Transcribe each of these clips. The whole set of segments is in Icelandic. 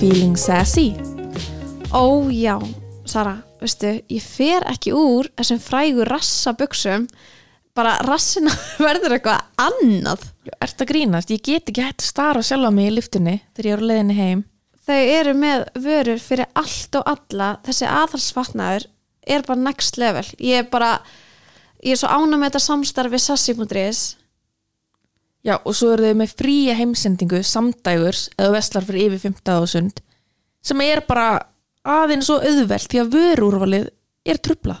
feeling sassy? Ó já, Sara, veistu, ég fer ekki úr þessum frægu rassaböksum bara rassina verður eitthvað annað. Ert að grínast? Ég get ekki hægt að stara og sjálfa mig í lyftunni þegar ég er á leiðinni heim. Þau eru með vörur fyrir allt og alla, þessi aðhalsfatnaður er bara next level. Ég er bara, ég er svo ánum með þetta samstarfi sassi.is. Já, og svo eru þau með fría heimsendingu samdægurs eða vestlar fyrir yfir 15.000 sem er bara aðeins svo auðvelt því að vörúrvalið er trublað.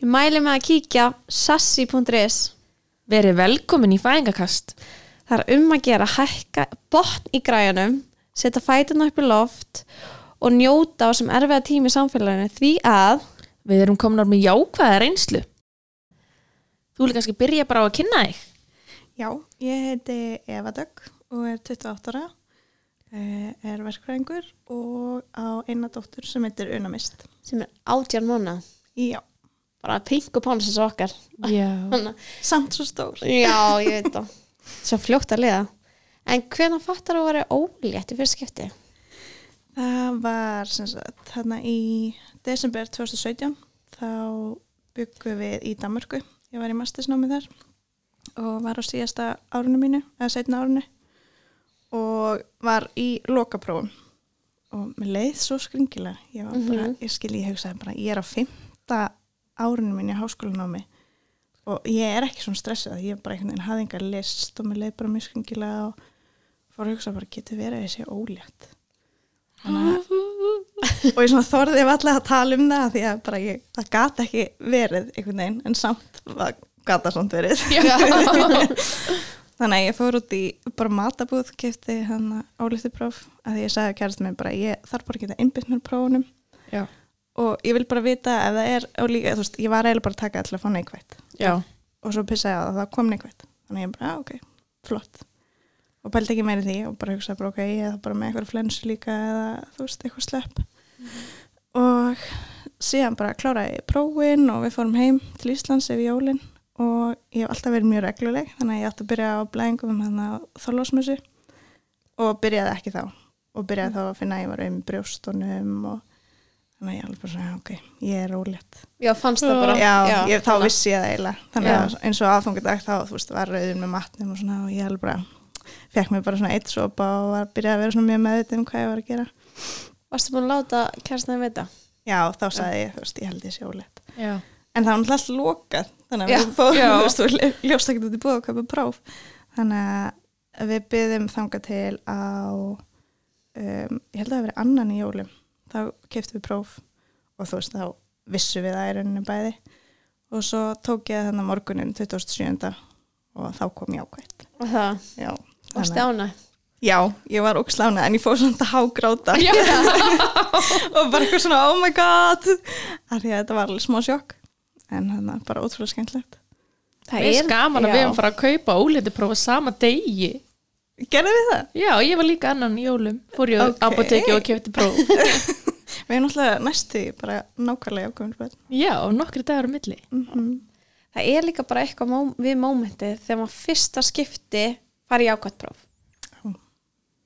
Ég mæli með að kíkja sassi.is. Verið velkomin í fæðingakast. Það er um að gera hækka botn í græjanum, setja fætuna upp í loft og njóta á sem erfiða tími í samfélaginu því að Við erum kominar með jákvæða reynslu. Þú vil kannski byrja bara á að kynna þig. Já, ég heiti Eva Dögg og er 28 ára, eh, er verkfræðingur og á eina dóttur sem heitir Unamist. sem er átján mánu Já, bara pink og pánsins okkar Já. Samt svo stór. Já, ég veit það Svo fljótt að liða En hvenær fattar þú að vera ólétt í fyrst skipti? Það var sem sagt þarna í desember 2017 þá byggum við í Danmörku. Ég var í mastersnámi þar og var á síðasta árinu mínu, eða setna árinu og var í lokaprófum og mér leið svo skringilega. Ég var bara, Mhm. ég skil, ég hugsaði bara, ég er á fymta árinu mínu í háskólanámi og ég er ekki svona stressað, ég er bara einhvern veginn hafði engar list og mér leið bara mjög skringilega og fór að hugsa bara, getur verið sé ólétt. Og ég svona þorði allega að tala um það því að bara ég, það gata ekki verið einhvern veginn, en samt var- gata samt verið. Þannig að ég fór út í bara matabúð, kefti hann ólíftipróf, að því ég sagði kærast mér bara ég þarf bara að geta innbytt mér prófunum. Já. og ég vil bara vita ef það er líka, veist, ég var eiginlega bara að taka til að fá neikvætt. Já. og svo pissaði að það kom neikvætt. Þannig að ég bara, ok, flott. Og pældi ekki meiri því og bara hugsaði bara, ok, ég er bara með eitthvað flensu líka eða þú veist, eitthvað slepp. Og síðan bara kláraði prófin og við fórum heim til Íslands yfir jólin og ég hef alltaf verið mjög regluleg þannig að ég átti að byrja á blæðingum um hann að þorlásmessu og byrjaði ekki þá. Og byrjaði þá að finna að ég var um brjóstunum og þannig að ég alveg bara svona, ok, ég er ólétt Já, fannst það bara. Já, ég, þá vissi ég það eiginlega. Þannig Já. að eins og aðfangadag þá þú veist, var rauðin með matnum og svona og ég alveg bara fekk mér bara svona eitt sopa og var að byrja að vera svona mjög meðvitið um hvað ég var að gera. Varstu búin að láta kærastæðin vita? já, þá sagði ég, þú veist, ég held ég sé ólétt Já. En það var náttúrulega allt lokað þannig að við og ljóst ekki út í búið að köpa próf. Þannig að við byggðum þangað til á um, ég held að það hafi verið annan í jólum. Þá keftum við próf og þú veist, þá vissu við það í rauninni bæði. Og svo tók ég þennan morgunin 27. og þá kom jákvætt Og það, já, varstu þannig- ána? já, ég var ókslána en ég fór svona að hágráta. Og bara eitthvað svona oh my god af því að þetta var alveg smá sjokk en þannig að bara ótrúlega skemmtilegt Það er gaman að já. við erum fara að kaupa óléttiprófa sama degi. gerðum við það? Já, ég var líka annan í jólum. Fór ég Ok. okay. apoteki og kefti próf. við erum náttúrulega næstu bara nákvæmlega ákveðum börn Já, nokkri dagar á milli. mm Það er líka bara eitthvað við mómentið þegar maður fyrsta skipti fari í ákvæmt próf.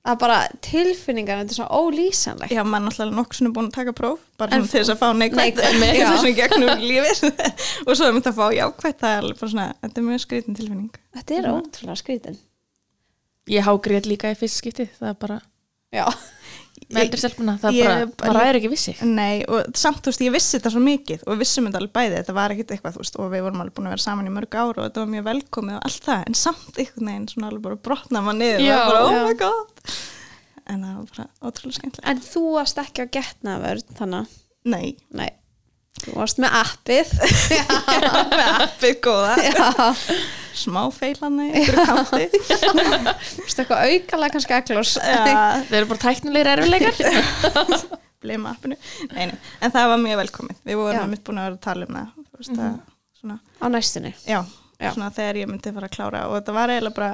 Er bara tilfinningar, þetta er svona ólýsanlegt. Já, er náttúrulega nokkur svona búin að taka próf bara En til þess að fá Neikvætt, já. þessum gegnum lífið. Og svo er myndið að fá jákvætt það er alveg bara svona, þetta er mjög skrítin tilfinning. Þetta er ótrúlega skrítin Ég hágrið líka í fyrst skipti. Það er bara, Já, með eldri stelpuna, það Ég- er bara, maður ræður ekki vissi. Nei, og samt, þú veist, ég vissi þetta svo mikið og við vissum þetta alveg bæði, þetta var ekkit eitthvað, veist, og við vorum alveg búin að vera saman í mörg ára og þetta var mjög velkomið og allt það, en samt einhvern veginn svona alveg bara brotna maður niður Já, og bara, oh já. my god. En það var bara ótrúlega skemmtilega en þú varst ekki á getnaverð þannig, Nei, nei Þú varst með appið með appið góða Já, smá feilanni, ykkur kanti þú veist eitthvað aukalega kannski Já, Það eru bara tæknilegir erfileikar. blima appinu nei, nei. en það var mjög velkomið, við vorum Já. mitt búin að vera að tala um það veist, að, svona, á næstunni já, Já. svona þegar ég myndi fara að klára og þetta var eiginlega bara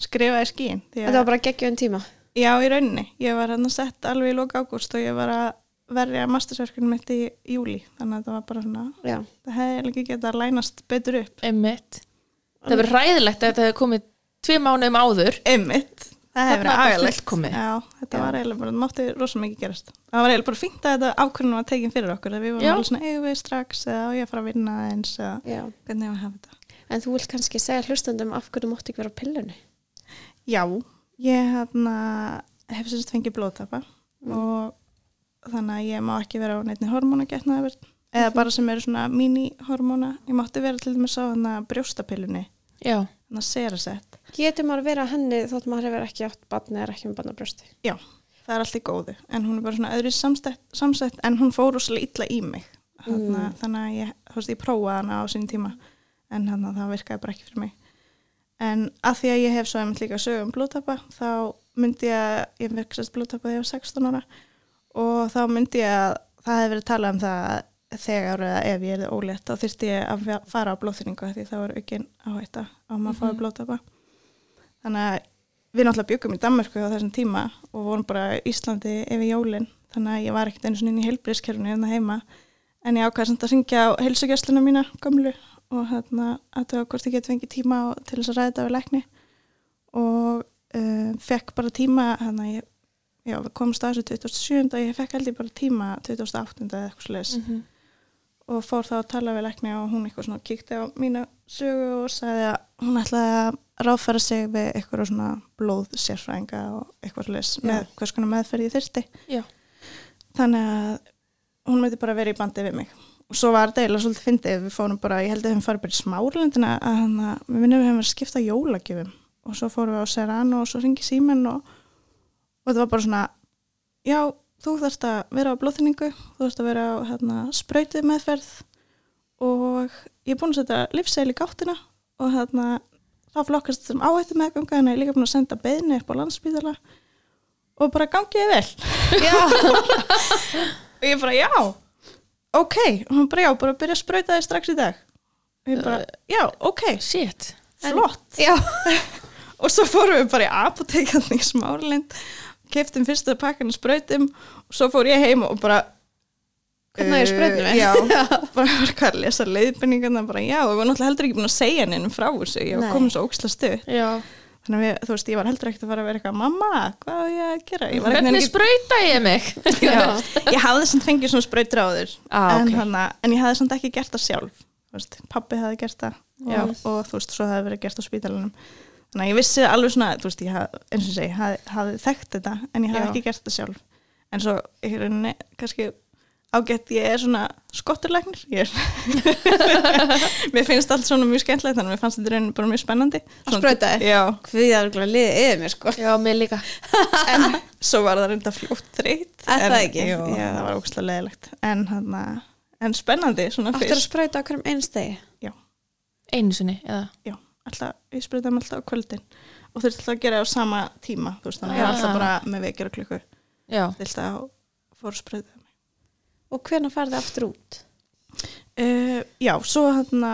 skrifa í skíin því Þetta var bara geggjum tíma Já, í rauninni. Ég var hann að sett alveg í loka ágúst og ég var að verja mastersverkunum mitt í júli. Þannig að það var bara svona, Já, það hefði ekki getað að lænast betur upp. Emmitt. Það verður ræðilegt að þetta hefði komið tvið mánuðum áður. Einmitt. það hefur Þarna verið er. Já, þetta Já. var eiginlega bara, það mátti rosa mikið gerast það var eiginlega bara fínt að þetta ákvörðunum var tekin fyrir okkur að við vorum alveg svona eigum við strax eða á ég að fara að vinna eins hvernig ég að hafa þetta En þú vilt kannski segja hlustandum af hverju þú mátt ekki vera á pillunni Já, ég hérna, hef semst fengið blóðtapa og þannig að ég má ekki vera á neittni hormónagetnaði eða bara sem eru svona mini-hormóna ég mátti vera til dæmis á hérna brjóstapillunni. Já, þannig að serasett. Getur maður að henni þótt maður hefur ekki átt barni eða ekki með barn á brjósti? Já, það er allt í góðu. En hún er bara svona öðru samsett, samsett en hún fór rosalega illa í mig. Þannig, Mm. þannig að ég, þú veist, ég prófaði hana á sín tíma en þannig að það virkaði bara ekki fyrir mig. En að því að ég hef svo einmitt líka sögum blóðtapa þá myndi ég að ég fekk sérst blóðtapa þegar ég var 16 ára og þá myndi ég að það hefði verið talað um það að þegar eða ef ég er ólétt þá þyrfti ég að fara á blóðþyringu því þá er aukinn áhætta á maður að fá blóðtapa. Þannig að við náttúrulega byggum í Danmörku á þessum tíma og vorum bara í Íslandi yfir jólin þannig að ég var ekkert einu svona inn í heilbríðskerfinu hérna heima. En ég ákvæði samt að ringja á heilsugjastluna mína gömlu og hérna að það hvort ég geti fengið tíma til þess að ræða þetta við lækni. Og um, fekk bara tíma hérna ég já, við komumst að þessu 27. ég fekk held ég bara tíma 28. eða eitthvað slags Mhm. og fór þá að tala við lækni og hún eitthvað svona kíkti á mína sögu og sagði að hún ætlaði að ráðfæra sig við eitthvað svona blóðsérfræðinga og eitthvað Já. með hvers konar meðferð ég þyrsti Já. þannig að hún myndi bara vera í bandi við mig og svo var þetta eiginlega svolítið fyndið við fórum bara, ég held að við farum bara í smárlindina að að við minnum við hefum verið að skipta jólagjöfum og svo fórum við á Serrano og svo ringi símen og, og þetta var bara svona já, þú þarfst að vera á blóðþyningu þú þarfst að vera á hérna, sprautið meðferð og ég er búin að setja livsseil í gáttina og hérna, þá flokkast sem áhættu meðganga en ég er líka búin að senda beðni upp á landsbíðala og bara gangiði vel. Og ég bara, já, ok. Og hún bara, já, bara byrja að sprauta þig strax í dag. Og ég bara, já, ok. Shit. Flott. Já. og svo fórum við bara í apotekan í smárlind keftum fyrsta pakkan af sprautum og svo fór ég heim og bara Hvernig á ég sprautum uh, við? Já, bara var hvað að lesa leiðbenningarna bara já, og við varum náttúrulega heldur ekki búin að segja neinum frá þessu, ég var komin svo óksla stuð þannig að við, þú veist, ég var heldur ekkert að fara að vera eitthvað mamma, hvað á ég að gera ég var Hvernig veginn sprauta ég mig? ekki, já, ég hafði samt fengið svona sprautur áður Ah, en, ok. hana, en ég hafði samt ekki gert það sjálf pappi hafði gert það Já. og, og þú veist, svo hafði verið gert á spítalunum þannig að ég vissi alveg svona þú veist, ég hafði, eins og segi, hafði, hafði þekkt þetta en ég hafði Já. ekki gert það sjálf. En svo, ég er rauninni, kannski ágætt, ég er svona skotturlæknir ég er mér finnst allt svona mjög skemmtilegt þannig að mér fannst þetta rauninni bara mjög spennandi. Að sprauta þig? Já, Hvað er það liðið yfir mér sko. Já, mér líka. En svo var það reynda fljótt þreytt Er en, það ekki? Jú, Já. það var ógustlega leðilegt en, hana, en spennandi svona Áttur að fyrst. sprauta á hverjum einstegi? Einu sinni, eða? Já, alltaf, ég spurði þeim alltaf á kvöldin og þurfti alltaf að gera á sama tíma þú veist, þannig að ég var alltaf Ah. bara með vekjur og klukku. Já, þurfti að fór að spurði þeim. Og hvernig færði aftur út? uh, já, svo hann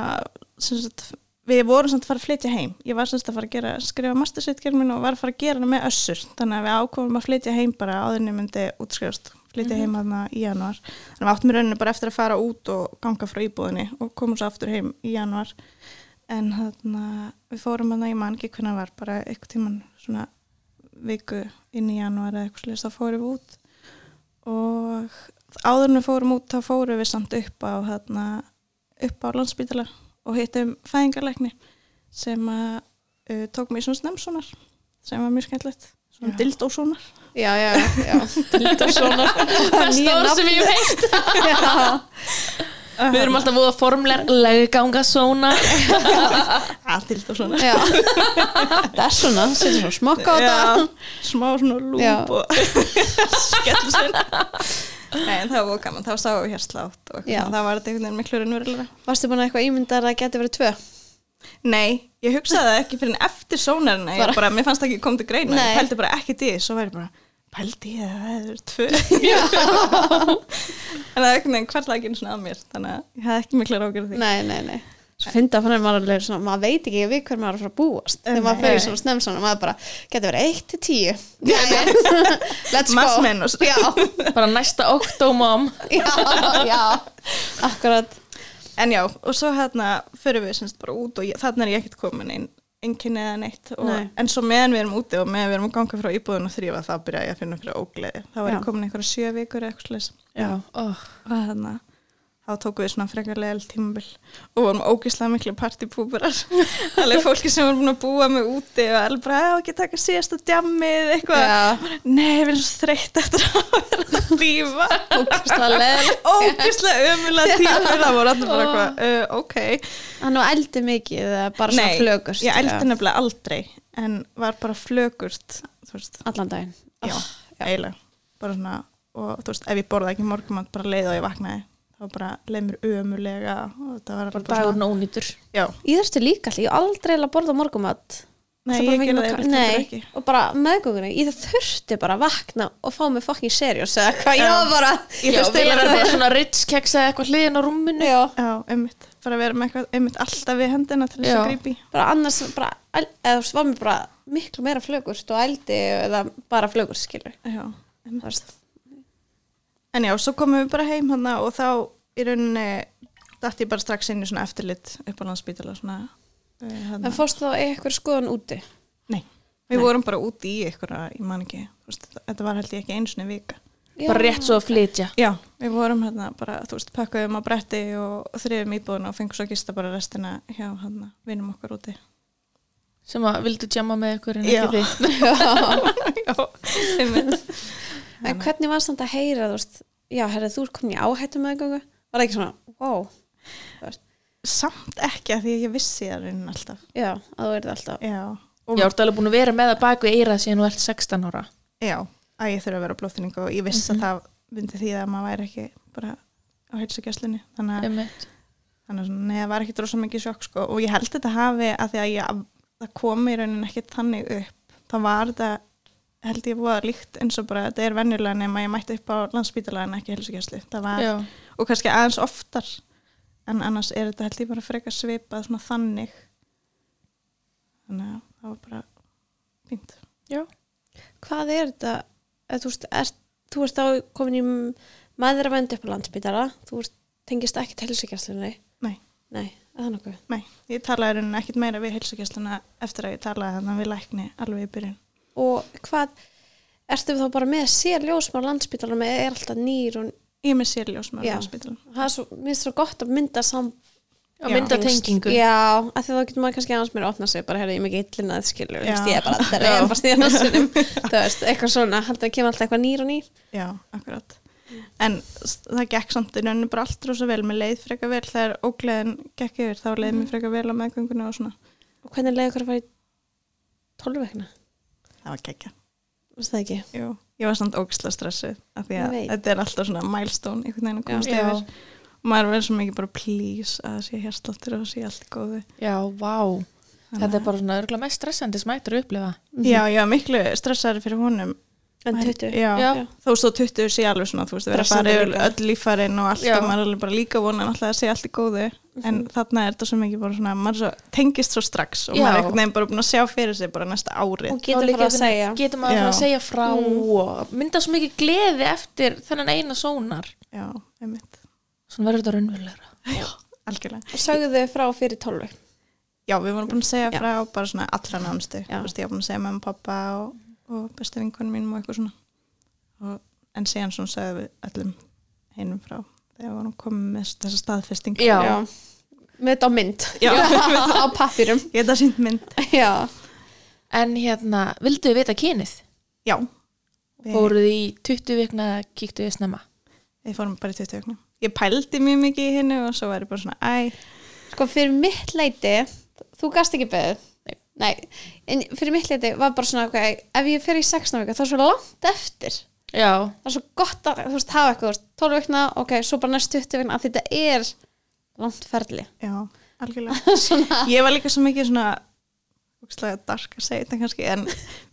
sagt, við vorum samt að fara að flytja heim. Ég var semst að fara að gera, skrifa mastersveitgerð minn og var að fara að gera hana með össur. Þannig að við ákomum að flytja heim bara áður en ég myndi útskrifast, flytja heim hann í januar þannig að við áttum í rauninu bara eftir að fara út og ganga frá íbúðinni og komum svo aftur heim í januar en hann við fórum hann í mann ekki hvernig það var bara eitthvað tíman svona viku inn í januar eða eitthvað slis þá fórum við út. Og áður en við fórum út þá fórum við samt upp á hérna, upp á landsbítala og hittum fæðingarleikni sem að uh, tók í svona snemsonar sem var mjög skemmtilegt svona Já. dildósonar Já, já, já. Svona stór sem ég veit Við erum alltaf búið að formlega legganga svona. Að dildósonar Já. Það er svona, setur svona smokka á þetta. Smá svona lúp og skellur sér. Nei, en það var gaman, þá sáum við hér slátt og eitthvað, það var þetta einhvern veginn miklu raunverulega Varstu búin að eitthvað ímyndar að það geti verið tvö? Nei, ég hugsaði það ekki fyrir en eftir sónarina, ég bara, mér fannst það ekki koma til greina, Nei. ég pældi bara ekki því, svo væri bara, pældi ég að það er tvö? En það er einhvern veginn hvernig ekki svona að mér, þannig að ég hafði ekki mikla rákjör því. Nei, nei, nei. Svo fyndi að fann maður alveg svona, maður veit ekki við hver maður er að fara að búast. Þegar maður fyrir svona snem svona, maður bara getur verið 1 til 10 Já, já, let's go. Bara næsta októmam já, já, akkurat. En já, og svo hérna fyrir við semst bara út og ég, þarna er ég ekkert komin inn enginni eða neitt og, Nei. en svo meðan við erum úti og meðan við erum að ganga frá íbúðun og þrýfa þá byrja ég að finna fyrir ógleði þá var Já. ég komin einhverja sjö vikur eitthvað oh. og þannig þá tókum við svona frekar leil tímabil og vorum ógislega miklu partypúburar alveg fólki sem voru búin að búa mig úti og alveg bara, já, ekki taka síðasta djammið eitthvað, Já, nei, við erum svo þreytt eftir að vera að lífa ógislega ömulega tímur það voru allir bara eitthvað, uh, ok. Hann og eldi mikið eða bara svona Nei, flögust ég eldi nefnilega aldrei en var bara veist, Allan daginn. Já, eiginlega. Bara svona, og þú veist, ef ég borða ekki morgumann bara leið og ég vaknaði þá bara leið mér ömulega og þetta var bara alveg bara dagurinn ónýtur. Já, Ég þurfti líka alltaf, ég aldrei að borða morgumat nei, Það bara ég gerði það Nei, ekki. og bara meðgöngunni. Ég þurfti bara að vakna og fá mig fucking serious eða hvað, ég var bara Ég Já, þurfti að bara svona ritskeks eða eitthvað hliðin á rúminu. Já, Já, einmitt, bara vera með eitthvað einmitt alltaf við hendina til þess Já. að grípi bara annars bara, eða þú veist, var mér bara miklu meira flögust og eldi eða bara flögust skilur Já, veist. En já, svo komum við bara heim hana og þá í rauninni dætti ég bara strax inn í svona eftirlit upp á uh, hana. En fórst þá eitthvað skoðan úti? Nei, við Nei. vorum bara úti í eitthvað, ég man ekki veist, þetta var held ég ekki einu sinni vika. Bara rétt svo að flytja. Já, við vorum hérna bara, þú veist, pakkuðum á bretti og þriðum íbúðun og fengum svo að gista bara restina hjá hérna vinum okkar úti. Sem að vildu tjama með ykkur en Já. ekki þið Já, einmitt En hvernig var samt að heyra, þú veist Já, herrið, þú ert komin í áhættu meðgöngu? Var það ekki svona, wow. Samt ekki að því að ég vissi það raunin alltaf. Já, að þú verður alltaf. Já, Já, þú ert alveg búin að vera með að baku eira síðan þú ert 16 ára? Já, að ég þurfa að vera á blóðþynningu og ég vissi að það myndi því að maður væri ekki bara á heilsugjastlunni þannig að, að það var ekki drosa mikið sjokk sko. og ég held þetta hafi að því að ég, það kom í raunin ekki þannig upp þá var þetta held ég voða líkt eins og bara þetta er venjulega nema ég mætti upp á landsspítala en ekki Já, og kannski aðeins oftar en annars er þetta held ég bara frekar svipað svona þannig. Þannig að það var bara fínt. Já, Hvað er þetta, þú veist, er, þú ert þá komin í maðuravend upp á landsbytara Þú veist, tengist ekki til helsugjastlunni Nei. Nei, er það nokkuð? Nei, ég talaði raunin ekkit meira við heilsugjastluna eftir að ég talaði þannig við lækni alveg í byrjun. Og hvað, ertu þá bara með sér ljósmár landsbytara með er alltaf nýr og Ég er með sérljós með Já. landsbytalan. það er svo, minnst svo gott að mynda sam já Já. mynda tengingu Já, af því að þá getur maður kannski aðeins mér að opna sig bara, herri, ég er mikið illin að skilju ég er bara að drefa stíðan þú veist, eitthvað svona, heldur að kemur alltaf eitthvað nýr og nýr Já, akkurat. En það gekk samt í rauninni bara allt rosa vel, mér leið freka vel þegar ógleðin gekk yfir, þá leið mér freka vel á meðgöngunni og svona. og hvernig leiði ykkur að fara í tólvekna, Það var Jú, ég var samt ógislega stressuð af því að þetta er alltaf svona milestone einhvern veginn að komast Já. yfir. Og maður verður svo mikið bara please að það sé hérsláttur og það sé allt góðu. Já, vá, þetta er bara svona örgulega mest stressandi sem ættir að upplifa Já, var miklu stressaður fyrir honum en 20 Já, Já. þó svo 20 sé alveg svona, þú veist, vera að fara yfir öll lífærin og allt Já. og maður er alveg bara líka vonan alltaf að sé allt í góðu. En þarna er þetta svo mikið bara svona, maður svo, tengist svo strax og Já. maður er einhvern veginn bara búin að sjá fyrir sig bara næsta árið. og getur Þá fara að segja. Getur maður að að segja frá og mynda svo mikið gleði eftir þennan eina sónar. Já, einmitt. Svona verður þetta raunverulegra. Já, algjörlega. og sögðu þau frá fyrir tólvekna Já, við vorum búin að segja frá bara svona allra námstu. Þú veist, ég var búin að segja með pappa og, og bestu vinkunum mínum og eitthvað svona. Og, en síðan svona segja við öllum hinum frá þegar við vorum komið með þessa staðfesting. Já. með þetta á mynd Já. á pappirum Ég þetta sínt mynd. já, En hérna, vildu þið vita kynið? Já. Við- Fóruð í 20 vikna eða kíktu þið snemma? Við fórum bara í 20 ögnum. Ég pældi mjög mikið í hennu og svo var ég bara svona, æ, sko fyrir mitt leiti þú gast ekki beðið Nei, en fyrir mitt leiti var bara svona okay, ef ég fer í 16 vika þá er svo langt eftir. Já, það er svo gott að þú veist, hafa eitthvað, þú veist, 12 vikna ok, svo bara næst 20 vikna, að þetta er langt ferli. Já, algjörlega. Ég var líka svo mikið svona, úkslega dark að segja þetta kannski, en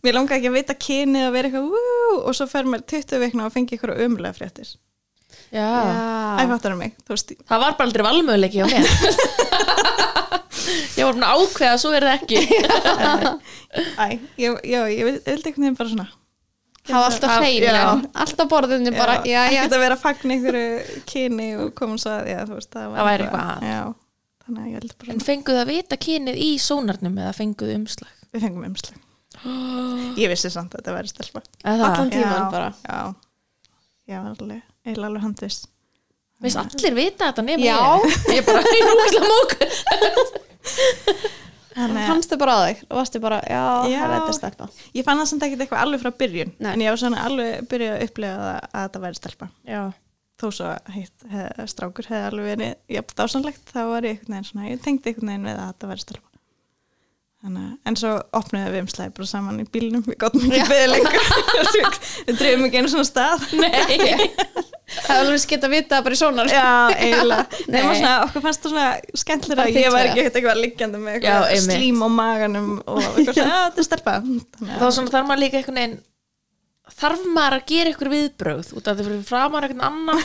mér langaði ekki að vita kynið og vera eitthvað, wú, og svo fer mér 20 vikna og fengi ykkur umlega fréttir. já. Æ, fattar mig, þú veist, Það var bara aldrei valmöðuleiki á mér Ég var búin að ákveða svo er það ekki æ, ég, já, ég vil- ég vildi einhvern veginn bara svona, hafa alltaf Já. hreinu, Já. alltaf borðinu bara, já, já, ekkert að vera að fagna ykkur kyni og koma svo að, já, þú veist, það, var Það væri eitthvað að. Já, þannig að ég held bara En fenguðu að vita kynið í sónarnum eða fenguðu umslag? við fengum umslag ég vissi samt að þetta væri stelpa Eða Allan það? tímann Já, bara. já, já, alveg, eiginlega alveg handvis Veist allir vita þetta nema Já. ég? Ég bara, ég er úrslega mók. þannig að fannstu bara á þig og varstu bara, já, Já. það er þetta stelpa ég fann það samt ekkert eitthvað alveg frá byrjun Nei. en ég var svona alveg byrjað að upplega að, að þetta væri stelpa Já. þó svo heitt hef, strákur hefði alveg verið jafn dásanlegt þá var ég einhvern veginn svona, ég tengdi einhvern veginn við að þetta væri stelpa Þannig, að- en svo opnuðum við umslæði bara saman í bílnum. Við gáttum ekki beðið lengur. Við drifum ekki einu svona stað. Nei. það er alveg skemmt að vita það bara í sónar. Já, eiginlega. Nei. nema svona, okkur fannst það svona skemmtilega að ég var ekki eitthvað liggjandi með Já, eitthvað slím á maganum og eitthvað svona, "Já, þetta er stelpa. Þá að- svona þarf maður líka einhvern veginn þarf maður að gera ykkur viðbrögð út af því fyrir framar einhvern annan?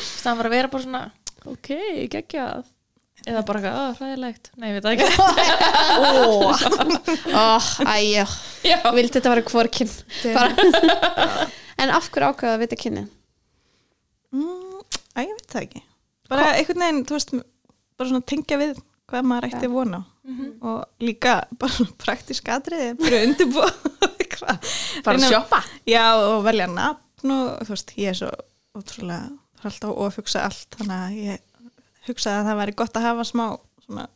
Staðan var að vera bara svona ok, geggjað eða bara eitthvað, að, hræðilegt. Nei, ég veit það ekki. Oh, æjá, Já. vildi þetta vera hvorkinn bara en af hverju ákveða að vita kynni Mm, Æ, ég veit það ekki. Bara einhvern veginn, þú veist bara svona tengja við hvað maður ætti Já. vona og líka bara praktísk atriði bara undirbúa bara að sjoppa? Já og velja nafn og þú veist, ég er svo ótrúlega, það er alltaf ofugsa allt þannig að ég hugsaði að það væri gott að hafa smá svona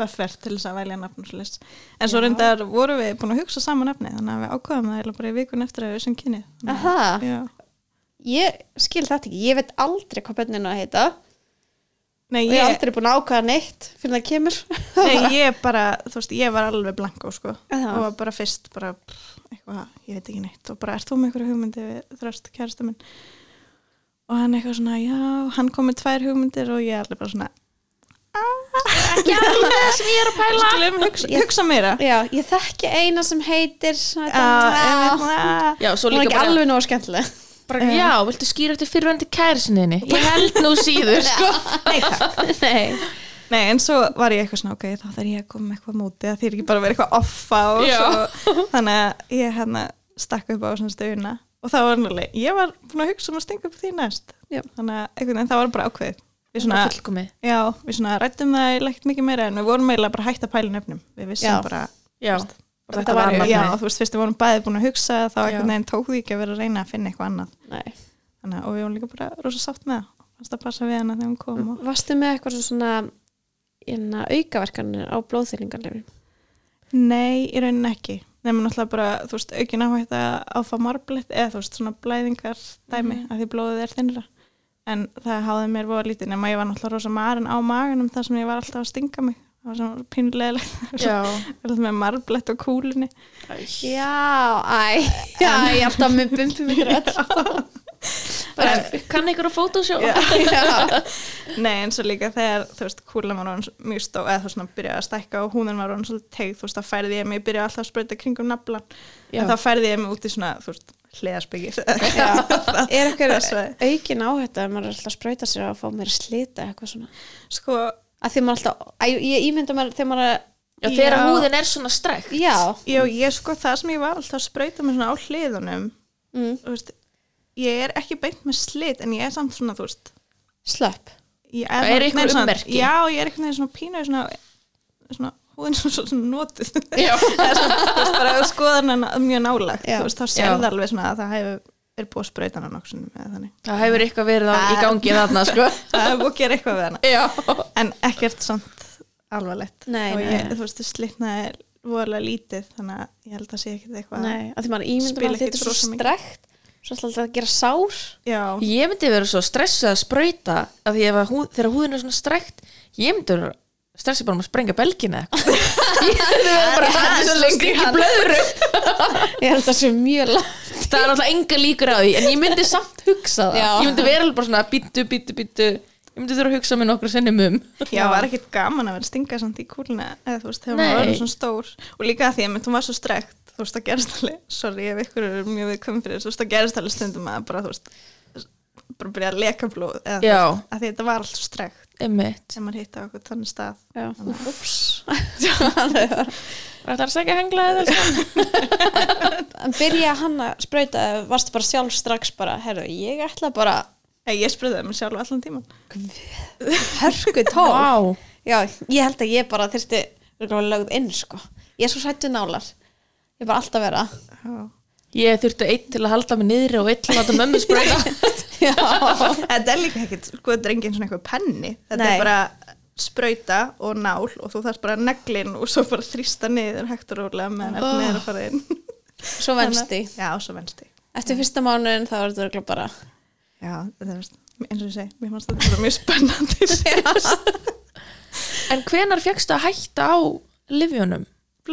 buffer til þess að velja nafn og svoleiðis. en svo reyndar vorum við búin að hugsa saman nafni þannig að við ákvaðum það eiginlega bara í vikun eftir að við sem kynni ég skil þetta ekki, ég veit aldrei hvað benninu að heita. Nei, og ég er aldrei búin að ákveða neitt fyrir það kemur. Nei, ég bara, þú veist, ég var alveg blanko sko. Og var bara fyrst bara, eitthvað, ég veit ekki neitt. Og bara, ert þú með einhverju hugmyndi við þröst kærasta minn og hann eitthvað svona, já, hann kom með tvær hugmyndir og ég alveg bara svona ekki alveg það sem ég er að pæla. Skulum hugsa, hugsa meira. Já, ég þekki eina sem heitir Já, þetta, einmitt, ah. já, svo hún er líka ekki bara, alveg nóg skemmtileg. Bara já, viltu skýra eftir fyrirvændi kærisinniðni ég held nú síður sko. Nei, takk. nei, Nei, en svo var ég eitthvað svona, ok, þá þarf ég að koma með eitthvað móti að því er ekki bara að vera eitthvað offa og Já. svo, þannig að ég hérna stakk upp á svona stöðuna og það var náttúrulega, ég var búin að hugsa um að stinga upp því næst, Já. þannig að einhvern veginn það var bara ákveðið. Við svona svona, fullkomið já, við svona rættum það leikt mikið meira en við vorum eiginlega bara hægt að pæla nefnum. Við vissum Já. bara, já, bara þetta var já, nafnið. þú veist, fyrst við vorum bæði búin að hugsa þá Já. einhvern veginn tók því ekki að vera að reyna að finna eitthvað annað. nei Þannig, að- og við vorum líka bara rosa sátt með það. Fannst að passa við hana þegar hún kom og varstu með eitthvað svona inna, aukaverkanir á blóðþýlingarlefin Nei, í rauninni ekki. Nefnum náttúrulega bara, þú veist, aukin áhægt að fá marblett eða þú veist, svona blæðingar dæmi Mhm. að því blóðið er þinnra. En það háði mér voða lítið nema ég var náttúrulega rosa marinn á maganum þar sem ég var alltaf að stinga mig. Það var svona Alltaf með marblett á kúlunni. já, æ já, ég er alltaf með bumpum ykkur öll kann ykkur að fótósjó Já. já, Nei, eins og líka þegar, þú veist, kúlan var orðin mjög stó, eða þú veist, svona byrjaði að stækka og húnin var orðin svolítið tegð, þú veist, þá færði ég mig, ég byrjaði alltaf að sprauta kringum naflan. Já. En þá færði ég mig út í svona, þú veist, hliðarsbyggir. er eitthvað aukin áhætta að maður er alltaf að sprauta sér að fá mér slita eitthvað svona Sko, að því maður alltaf, að, ég ímynda mér þegar maður já, þegar Já. húðin er svona strekk já Já, ég sko það sem ég var alltaf að sprauta með svona á hliðunum mm, veist, ég er ekki beint með slit en ég er samt svona, þú veist slöpp Það nei, svona- ummerki? Já, ég er eitthvað svona pínu svona, svona húðin svona, svona, Já. Það er svona, þú veist, bara skoðan hana mjög nálagt, þú veist, þá Já. sérði alveg svona að það hefur verið búið að með þannig það hefur eitthvað verið á, í Það- gangi þarna sko. það hefur búið að gera eitthvað við hana en ekkert samt alvarlegt Nei, og nei. ég, þú veist, slitnaði vorulega lítið þannig að ég held að sé ekkert eitthvað nei, að því maður mér að þetta er svo strekt svo alltaf að gera sár. Já, ég myndi vera svo stressuð að sprauta af því ef að húð, þegar húðin er svona strekt ég myndi vera stressið bara um að sprengja belgina ég myndi vera bara það er svo lengi ekki blöðru. Ég held að það sé mjög langt. Það er alltaf enga líkur á því en ég myndi samt hugsa það. Já. ég myndi vera bara svona býttu, býttu, býttu ég myndi þurfa að hugsa mig nokkru sinnum um. Já, var ekkert gaman að vera að stinga samt í kúluna eða þú veist, þegar Nei. hún var svona stór. Og líka að því að hún var svo strekt þú veist, það gerist alveg, sorry ef ykkur er mjög viðkvæm fyrir, þú veist, það gerist alveg stundum að bara, þú veist, bara byrja að leka blóð eða þú veist, að þetta var allt svo strekt. Einmitt. Sem maður hitta á okkur þannig stað. Já, úps. Það er að segja hengla eða en byrja hann að sprauta eða varstu bara sjálf strax bara, herru, ég ætla bara Nei, ég spröðaði mig sjálf allan tíman hörku tól. Vá, já, ég held að ég bara þyrsti lögð inn sko. Ég er svo hrættu nálar ég bara alltaf vera Já. ég þurfti einn til að halda mig niðri og einn til að láta mömmu sprauta já, Þetta er líka ekkert, sko, þetta er engin svona eitthvað penni Þetta Nei. er bara sprauta og nál og þú þarf bara neglin og svo bara þrýsta niður hægt og rólega meðan Oh. efnið er að fara inn svo venst í Já, svo venst í eftir fyrsta mánuðin þá er þetta bara Já, þetta er eins og ég segi, mér fannst þetta bara mjög spennandi. En hvenar fegstu að hætta á livjunum?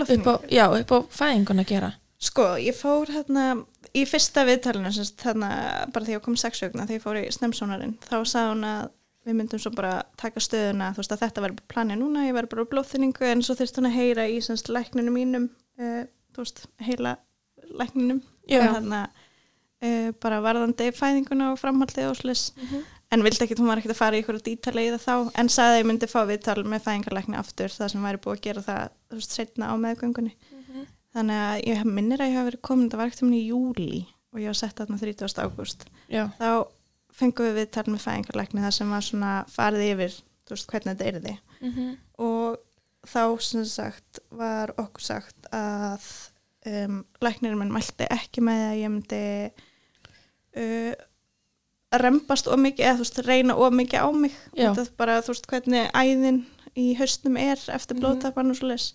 Upp á, já, upp á fæðingun að gera. Sko, ég fór hérna í fyrsta viðtalinu, þarna bara þegar ég kom sex vegna, þegar ég fór í snemsónarinn, þá sagði hún að við myndum svo bara taka stöðuna, þú veist að þetta verður planið núna, ég verður bara á blóðþynningu en svo þurfti hún að heyra í semst læknunum mínum, uh, þú veist, heila læknunum, Já. þarna uh, bara varðandi fæðinguna og framhaldið og slis, en vildi ekkit, hún var ekkit að fara í ykkur dítali í það þá, en sagði að ég myndi fá viðtal með fæðingarlækni aftur, það sem væri búið að gera það, þú veist, setna á meðgöngunni. Þannig að ég minnir að ég hafa verið komin þetta var ekkert um í júli og ég var sett þarna 30. ágúst. Þá fengum við viðtal með fæðingarlækni þar sem var svona farið yfir veist hvernig þetta er þið og þá sem sagt var okkur sagt að um, læknirinn minn mælti ekki með að ég myndi uh, rembast of mikið eða þú veist reyna of mikið á mig. Já. það bara þú veist hvernig æðin í haustum er eftir Mhm. blóðtapan og svo leis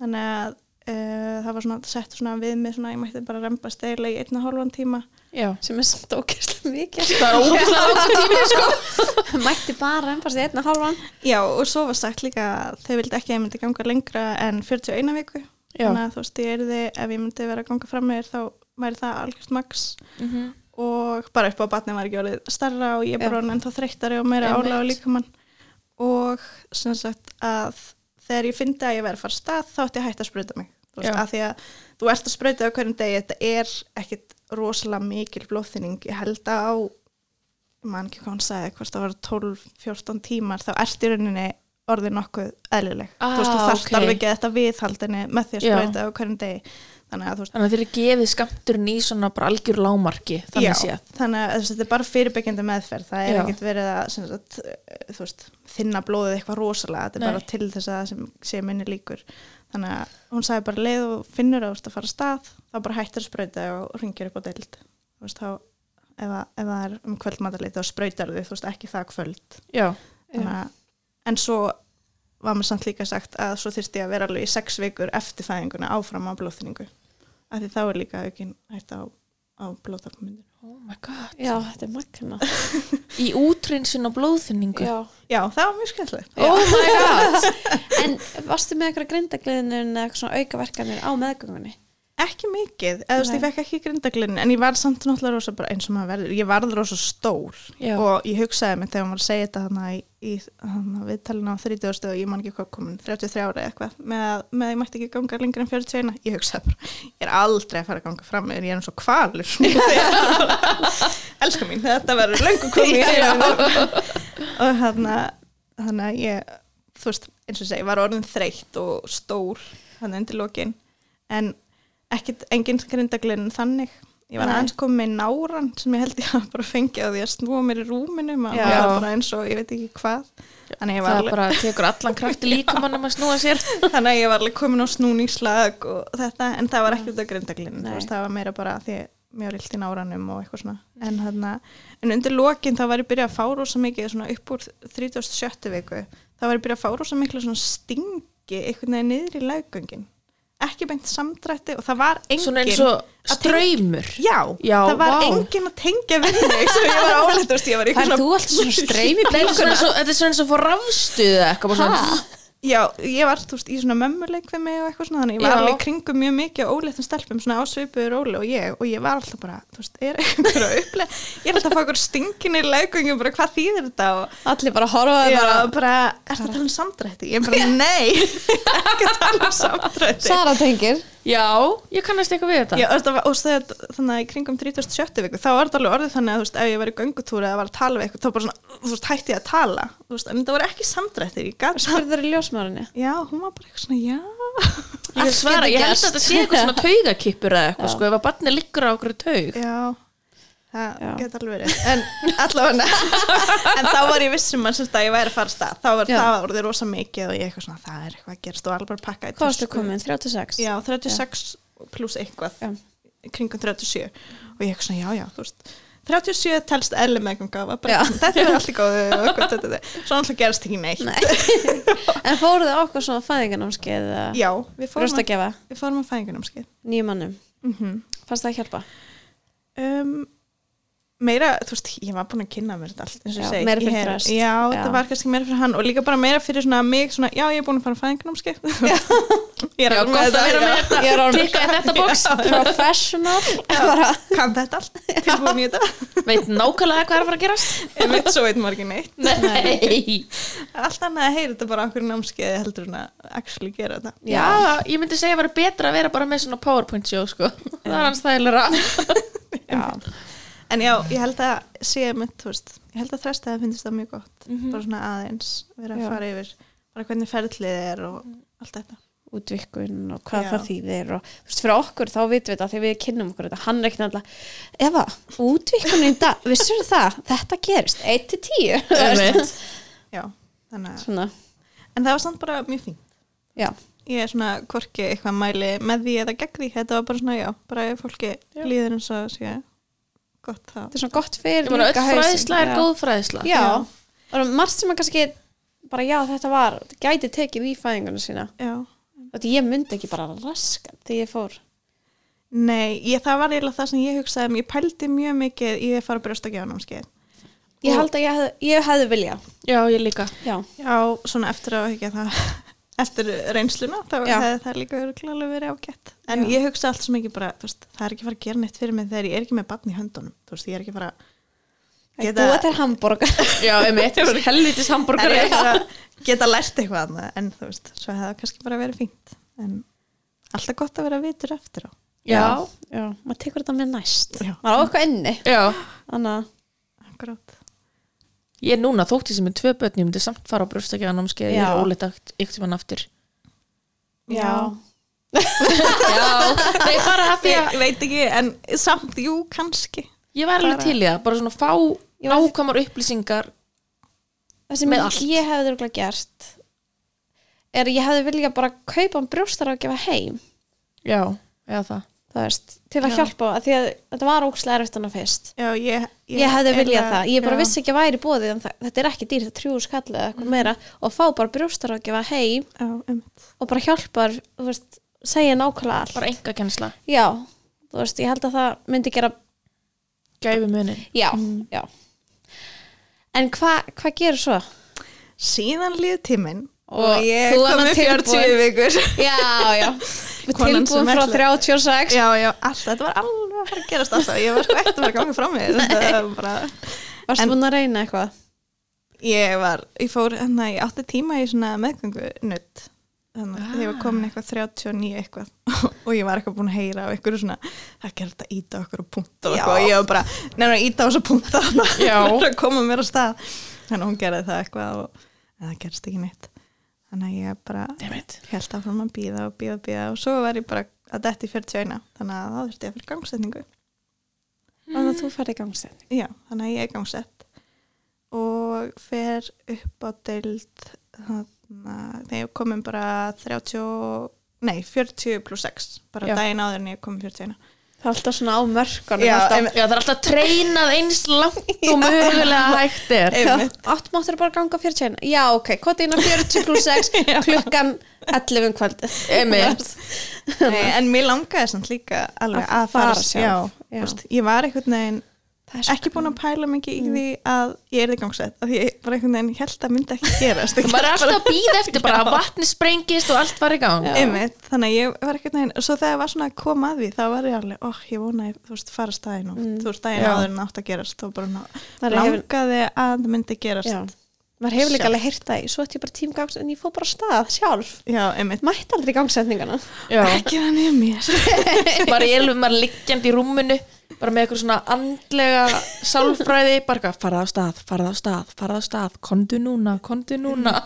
þannig að uh, það var svona sett svona við mig svona ég mætti bara rembast eiginlega í einn og hálfan tíma. Já. Sem er samt ógeðslega mikið. Það er ógæslega langur tími sko. Mætti bara ennfast í einna hálfan. Já, og svo var sagt líka að þau vildi ekki að ég myndi ganga lengra en 41 viku. Já, þannig að þú veist, ég erði, ef ég myndi vera að ganga fram með þér þá væri það algjörst max. Mhm. og bara upp á batni var ekki orðið starra og ég bara orðin ennþá þreyttari og meira Einmitt. álega á líkamann og sem sagt að þegar ég fyndi að ég verið að fara stað þá ætti ég að hætta að sprauta mig. Veist, að því að þú ert að sprauta á hverjum degi þetta er ekkit rosalega mikil blóðþynning. Ég held að á ég man ekki hvað hann sagði, hvort það var 12-14 tímar þá ert í rauninni orðið nokkuð eðlileg. Ah, þú veist, þú þarft ok. alveg ekki þetta viðhaldinni með því að sprauta á hverjum degi þannig að Þannig að þér er gefið skamturinn í svona bara algjör lámarki Þannig Já, þannig að þetta er bara fyrirbyggjandi meðferð. Það er Já. ekkert verið að sagt, eh, veist, þinna blóðið eitthvað rosalega. Þetta er Nei. bara til þess að sem sé minni líkur. Þannig að hún sagði bara leið og finnur að veist að fara stað þá bara hættir að sprauta og ringir upp á deild. Veist þá ef, að, ef það er um kvöldmatarleit þá sprautar þau ekki það kvöld. Já, þannig að, en svo var mér samt líka sagt að svo þyrfti ég að vera alveg í sex vikur eftir fæðinguna áfram á blóðþningu af því þá er líka aukin hægt á, á blóðtapamyndinu oh my god. Já, þetta er magna Í útrinsin og blóðþynningu já. Já, það var mjög skemmtilegt. Oh my god. En varstu með eitthvað grindagliðinu eða eitthvað svona aukaverkanir á meðgöngunni Ekki mikið, eða þú veist, ég fekk ekki grindaglinn en ég var samt náttúrulega rosa bara eins og maður verður, ég varð rosa stór. Já. og ég hugsaði mig þegar maður var að segja þetta hana í, í viðtalina á 30 og ég man ekki hvað komin 33 ára eða eitthvað með með að ég mætti ekki ganga lengur en 41 ég hugsaði bara, ég er aldrei að fara að ganga fram ég er eins og kvalur Elskar mín, þetta verður löngu komið og þannig að ég þú veist, eins og ég segi, var orðin þreytt og stór hann undir lokin. En ekkit engin grindaglinn þannig. Ég var aðeins komið með náran sem ég held ég að bara fengið á því að snúa mér í rúminu maður var bara eins og ég veit ekki hvað. Þannig að ég var Það alveg, bara tekur allan krafti líkamannum að snúa sér. Þannig að ég var alveg komin á snúningslag og þetta, en það var ekki út af grindaglinn það var meira bara því mér var illt í náranum og eitthvað svona. En, þarna, en undir lokin þá var ég byrjað að fá rosa mikið svona upp úr 37. viku. Þá var ég byrjað að fá rosa miklu svona stingi veginn niður í laggöngin ekki beint samdrætti og það var engin Svona eins og ströymur Já, Já, það var vá. engin að tengja við mig sem ég var álætt, þú veist, ég var Fær eitthvað þú alltaf svona streymi Þetta er svona eins og fór rafstuð eða eitthvað bara svona Já, ég var, þú veist, í svona mömmuleik við mig og eitthvað svona, þannig ég var Já. alveg í kringum mjög mikið og óléttum stelpum svona á svipuður óli og ég og ég var alltaf bara, þú veist, er einhver að upplega ég er alltaf að fá okkur stingin í leikungum bara hvað þýðir þetta? Og allir bara horfa Já, bara, bara, er þetta að tala um samdrætti? Ég bara, nei, ekki að tala um samdrætti. Sara tengir Já, ég kannast eitthvað við þetta. Já, og það var- og þegar, þannig að í kringum 37. viku, þá var þetta alveg orðið þannig að, þú veist, ef ég var í göngutúri eða var að tala við eitthvað, þá bara svona, þú veist, hætti ég að tala, þú veist, en það voru ekki samdrættir, ég gat spurður í ljósmaðurinni Já, hún var bara eitthvað svona, já. Ég svara, ég held að þetta sé eitthvað svona taugakippur eða eitthvað sko, ef að barni liggur á okkur taug. Já, það Já. geta alveg verið en allavega en þá var ég vissum að, að ég væri að fara stað þá var Já. það orðið rosa mikið og ég eitthvað svona það er eitthvað að gerast og alveg pakka Hvað varstu komin? 36? Já, 36 pluss eitthvað Já. kringum 37 og ég eitthvað svona já, já, þú veist 37 telst var bara, Já. þetta er allt í góðu og eitthvað, þetta, þetta. svo alltaf gerast ekki neitt Nei. en fóruð þið okkur svona fæðingarnámskeið já, við fórum, að, brjóstagefa við fórum að fæðingarnámskeið nýjum mannum? mm -hmm. Fannst það að hjálpa? um, meira, þú veist, ég var búin að kynna mér þetta allt eins og Já, ég Ég hef- já, Já. þetta var kannski meira fyrir hann og líka bara meira fyrir svona mig svona, já, ég er búin að fara að fæðingarnámskeið. Ég er Já, alveg gott að vera með Ég er þetta. Tikka í þetta box. Professional. Bara, kann þetta allt, tilbúin í þetta. Veit nákvæmlega hvað er að fara að gerast. En veit svo veit maður ekki neitt. Nei. Það allt annað að heyra þetta bara okkur námskeiði heldur en að actually gera þetta. Já, ég myndi segja að vera betra að vera bara með svona powerpoint show sko En já, ég held að sé þú veist, ég held að þresta það finnst það mjög gott. Mhm. Bara svona aðeins, vera að Já. fara yfir bara hvernig ferlið er og allt þetta. útvikkun og hvað Já. það þýðir og þú veist, fyrir okkur þá vitum við þetta þegar við kynnum okkur þetta, hann ekki náttúrulega Eva, dag, vissur það þetta gerist, 1 til 10 Einmitt. Já, þannig að, svona, en það var samt bara mjög fínt. já, Ég er svona hvorki eitthvað mæli með því eða gegn því, þetta var bara svona, já, bara fólki Já. líður eins og sé gott þá. þetta er svona gott fyrir Ég öll fræðisla er Já. góð fræðisla já, það er margt sem að kannski bara já, þetta var, gæti tekið í fæðingunum sína. Já. þetta ég myndi ekki bara raska þegar ég fór. Nei, ég, það var eiginlega það sem ég hugsaði um, ég pældi mjög mikið í að fara brjóstakjánámskeið. ég Og- held að ég hefði, ég hefði vilja Já, ég líka. Já, Já, svona eftir að ekki það eftir reynsluna, þá hefði það líka örugglega verið ágætt. En Já. ég hugsa allt sem ekki bara, þú veist, það er ekki að fara að gera neitt fyrir mig þegar ég er ekki með barn í höndunum. Þú veist, ég er ekki að fara ég Geta- búa til hambúrgar Já, einmitt, helvitis er hambúrgari ég að fara að geta lært eitthvað annað, en þú veist, svo hefði það kannski bara verið fínt. En alltaf gott að vera vitur eftir á. Já, já, maður tekur þetta með næst Já. maður á eitthvað inni já þannig að Akkurát. Ég er núna þótt ég sem er tvö börn, ég myndi samt fara á brjóstakjánámskeið Ég er ólítagt ykkur sem hann aftur. Já, Já, nei, bara að því að Ég veit ekki, en samt, jú, kannski. Ég var alveg Bara- til í það, bara svona fá nákvæmar upplýsingar það sem ég, ég hefði örugglega gert er að ég hefði vilja bara kaupa um brjóstar og gefa heim. Já, eða það veist, til að Já. hjálpa að því að þetta var ókslega erfitt hana fyrst. Já, ég, ég, hefði viljað það, ég bara já. vissi ekki að væri bóðið en það, þetta er ekki dýrt, þetta er trjú skall eða eitthvað meira. Og fá bara brjóstar og gefa heim Já, um, og bara hjálpar, veist segja nákvæmlega allt. Bara enga kennsla, já, þú veist, ég held að það myndi gera gæfi munin já, já. En hvað hva gerur svo? síðan líð tíminn Og og, ég þú kom með 40 tilbúin. vikur. Já, já. Tilbúum frá ætla- 36 já, já, allt, þetta var alveg að fara að gerast alltaf. Ég var sko eftir að fram með þetta var bara, varstu En- búin að reyna eitthvað? ég var, ég fór hérna, ég átti tíma í svona meðgöngu nutt þannig að ég var komin eitthvað 39 eitthvað. Og ég var eitthvað búin að heyra á eitthvað svona, það gerði þetta íta okkur og punta og eitthvað. Og ég var bara, nefnir að íta á þessu punta. Já. að koma mér á stað. Þannig að hún gerði það eitthvað og það gerst ekki neitt þannig að ég bara held áfram að býða og býða og býða og svo var ég bara að detti 41 þannig að það þurfti að fyrir gangsetningu. Þannig að þú ferði í gangsett já, þannig að ég er gangsett og fer upp á deild þannig að þegar ég komum bara 30, og- nei 40 pluss 6 bara Já. daginn áður en ég kom 41 það er alltaf svona á mörkunum Já, alltaf. Já, það er alltaf treinað eins langt og mögulega hægt er. Einmitt. átt máttur bara ganga 41 já ok, er 40 plus 6 klukkan 11 um kvöldið. En mér langaði samt líka alveg Að að fara fara sjálf. já, já. Veist, ég var einhvern veginn er ekki búin að pæla mikið í því að ég er í gangsett af því ég bara einhvern veginn held að myndi ekki gerast. Maður er alltaf að býða eftir bara að vatni sprengist og allt var í gang. Einmitt, þannig að ég var ekkert neginn og svo þegar var svona að koma að því þá var ég alveg, óh, ég vona að þú veist fara staðinn og þú veist Já. áður en átt að gerast og bara Það langaði að það myndi gerast. Já. Maður hefur líka alveg heyrt það í, svo ætti ég bara tím gangs en ég fór bara stað sjálf. Já, einmitt, mætti aldrei í gangsetningana ekki þannig að mér. Bara ég alveg maður liggjandi í rúminu bara með eitthvað svona andlega sálfræði, bara farað á stað, farað á stað, farað á stað kondu núna, kondu núna.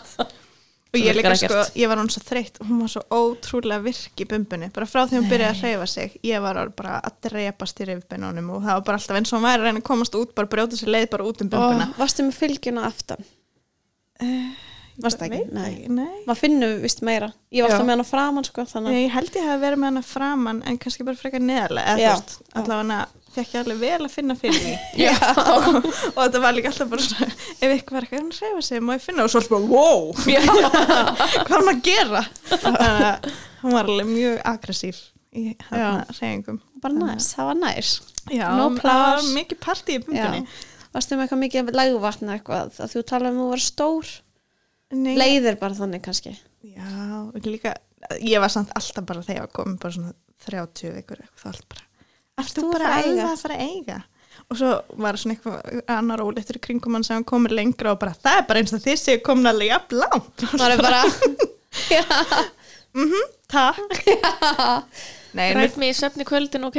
Og Sem ég líka sko, ég var hún svo þreytt og hún var svo ótrúlega virk í bumbunni bara frá því hún byrjaði að hreyfa sig ég var bara að drepast í rifbeinunum og það var bara alltaf eins og hún væri að reyna að komast út bara brjóta sér leið bara út um bumbuna. Og varstu með fylgjuna aftan ekki? Veit Nei. ekki, nei. maður finnur vist meira ég var Já. alltaf með hana framan sko þannig Ég held ég hafi verið með hana framan en kannski bara frekar neðarlega eða Já. þú veist, allavega fekk ég alveg vel að finna fyrir því Já. og þetta var líka alltaf bara svona ef eitthvað var eitthvað að reyfa sig, má ég finna og svo alltaf bara, wow, hvað er maður að gera þannig að hún var alveg mjög aggressív í hérna reyfingum bara næs, það var næs Já, No það var mikið partí í bumbunni varstu með eitthvað mikið lægvatn eða eitthvað? Að þú talaði um að þú var stór? Nei, leiðir bara þannig kannski? Já, líka ég var samt alltaf bara þegar ég komin bara svona 30 vikur eitthvað alltaf bara alveg eiga? að fara að eiga? Og svo var svona eitthvað annar óleittur í kringum hann sem komið lengra og bara það er bara eins og þið séu komin alveg jafn langt. Það er bara já, Takk. Nei, mér, Rætt mig í svefni kvöldin, ok?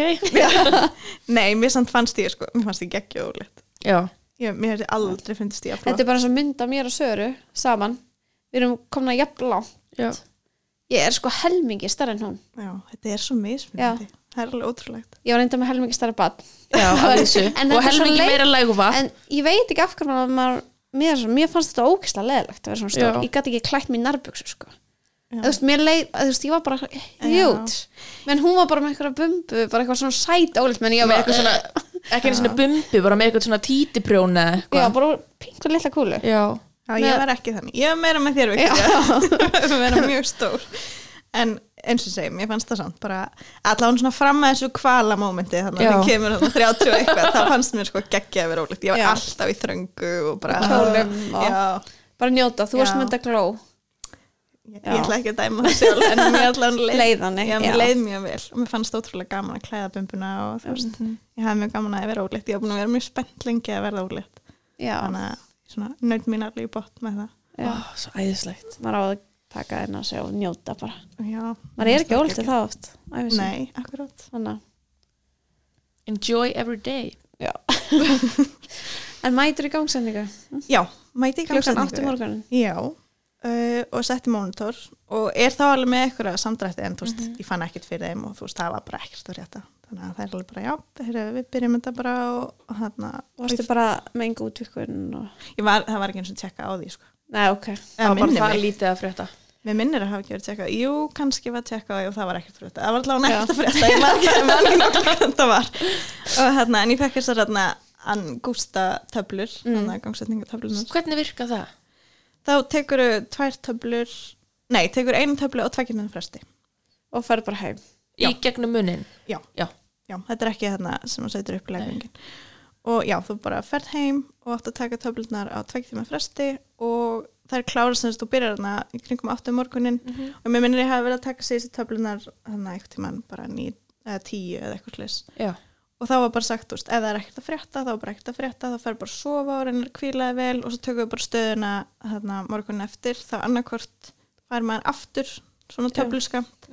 nei, mér samt fannst ég sko, mér fannst ég geggja óleitt Já. ég, Mér hefði aldrei fundist ég að þetta er bara eins og mynda mér og Söru saman við erum komin að jafn langt Já. ég er sko helmingi starra en hún Já, þetta er svo mismunandi Það er alveg ótrúlegt ég var reynda með helmingi starra bann Já, þessu. Og helmingi meira læguva. en ég veit ekki af hverju maður, mér, mér fannst þetta ógislega leðilegt að vera svona stór Já. ég gæti ekki klætt mér nærbuksu sko. Þú veist, mér leið, þú veist, ég var bara hjút, menn hún var bara með eitthvað bumbu, bara eitthvað svona sæt ólitt, menn ég Með var eitthvað svona, ekki einu svona bumbu, bara með eitthvað svona títiprjóna eða já, bara pinkur litla kúlu Já. Já, ég Með- var ekki þannig. Ég var meira með þér. Við erum mjög stór. En eins og segjum, ég fannst það samt bara allavega svona fram með þessu kvala mómenti þannig að það kemur þannig 30 og eitthvað það fannst mér sko geggja að vera ólíkt. Ég var Já. alltaf í þröngu og bara Kjólum og- Já, bara njóta, þú varst með þetta gló ég, ég ætla ekki að dæma það sjálf en mér allavega leið, Leið mjög vel og mér fannst ótrúlega gaman að klæða bumbuna og þú veist, ég hafði mjög gaman að vera ólíkt. Ég var búin að vera mjög spennt lengi að verða já, Þannig að svona nöyð mín allir í bótt með það. já, Ó, svo æðislegt. maður á að taka einn á sig og njóta bara Já, maður er ekki ólíkt það oft. Nei, akkurát. Enjoy every day. Já. en mætur í gangsendingu Já, mæti í klukkan gangsendingu. 8 morgunin Já, uh, og setti mónitor og er þá alveg með eitthvað samdrætti en þú veist, Mhm. ég fann ekkert fyrir þeim og þú veist, það var bara ekkert að rétta. Þannig að það er alveg bara, já, heyrðu, við byrjum þetta bara og, og þarna, varstu bara með enga útvikun og... var, það var ekki eins og tjekka á því, sko. nei, ok, Það var bara það lítið að frétta. Mér minnir að hafa ekki verið tjekka. Jú, kannski var tjekka á því og það var ekkert fyrir þetta. Það var allavega ekkert að frétta. Ég man ekki, náttúrulega hvað þetta var. Og þarna, en ég fekk þessar þarna angústa töflur, mm. þarna gangsetningatöflunar. Hvernig virka það? Þá tekur tvær töflur, nei, tekur einu töflu og tvekkir minna fresti. og ferð bara heim Í gegnum munin. Já. Já. Já, þetta er ekki þarna sem þú setur upp í leggingin. Og já, þú bara ferð heim og átt að taka töflunar á tvekk tíma fresti og það er klára sem þú byrjar þarna í kringum áttu morgunin og mér minnir ég hafi verið að taka síðustu töflunar þarna eitthvað tíman bara ní, eða tíu eða eitthvað slis. Já. Og þá var bara sagt, þú veist, ef það er ekkert að frétta, þá er bara ekkert að frétta, þá fer bara að sofa og reynir að kvílaði vel og svo tökum við bara stöðuna þarna morgunin eftir, þá annarkvort fær maður aftur svona töfluskamt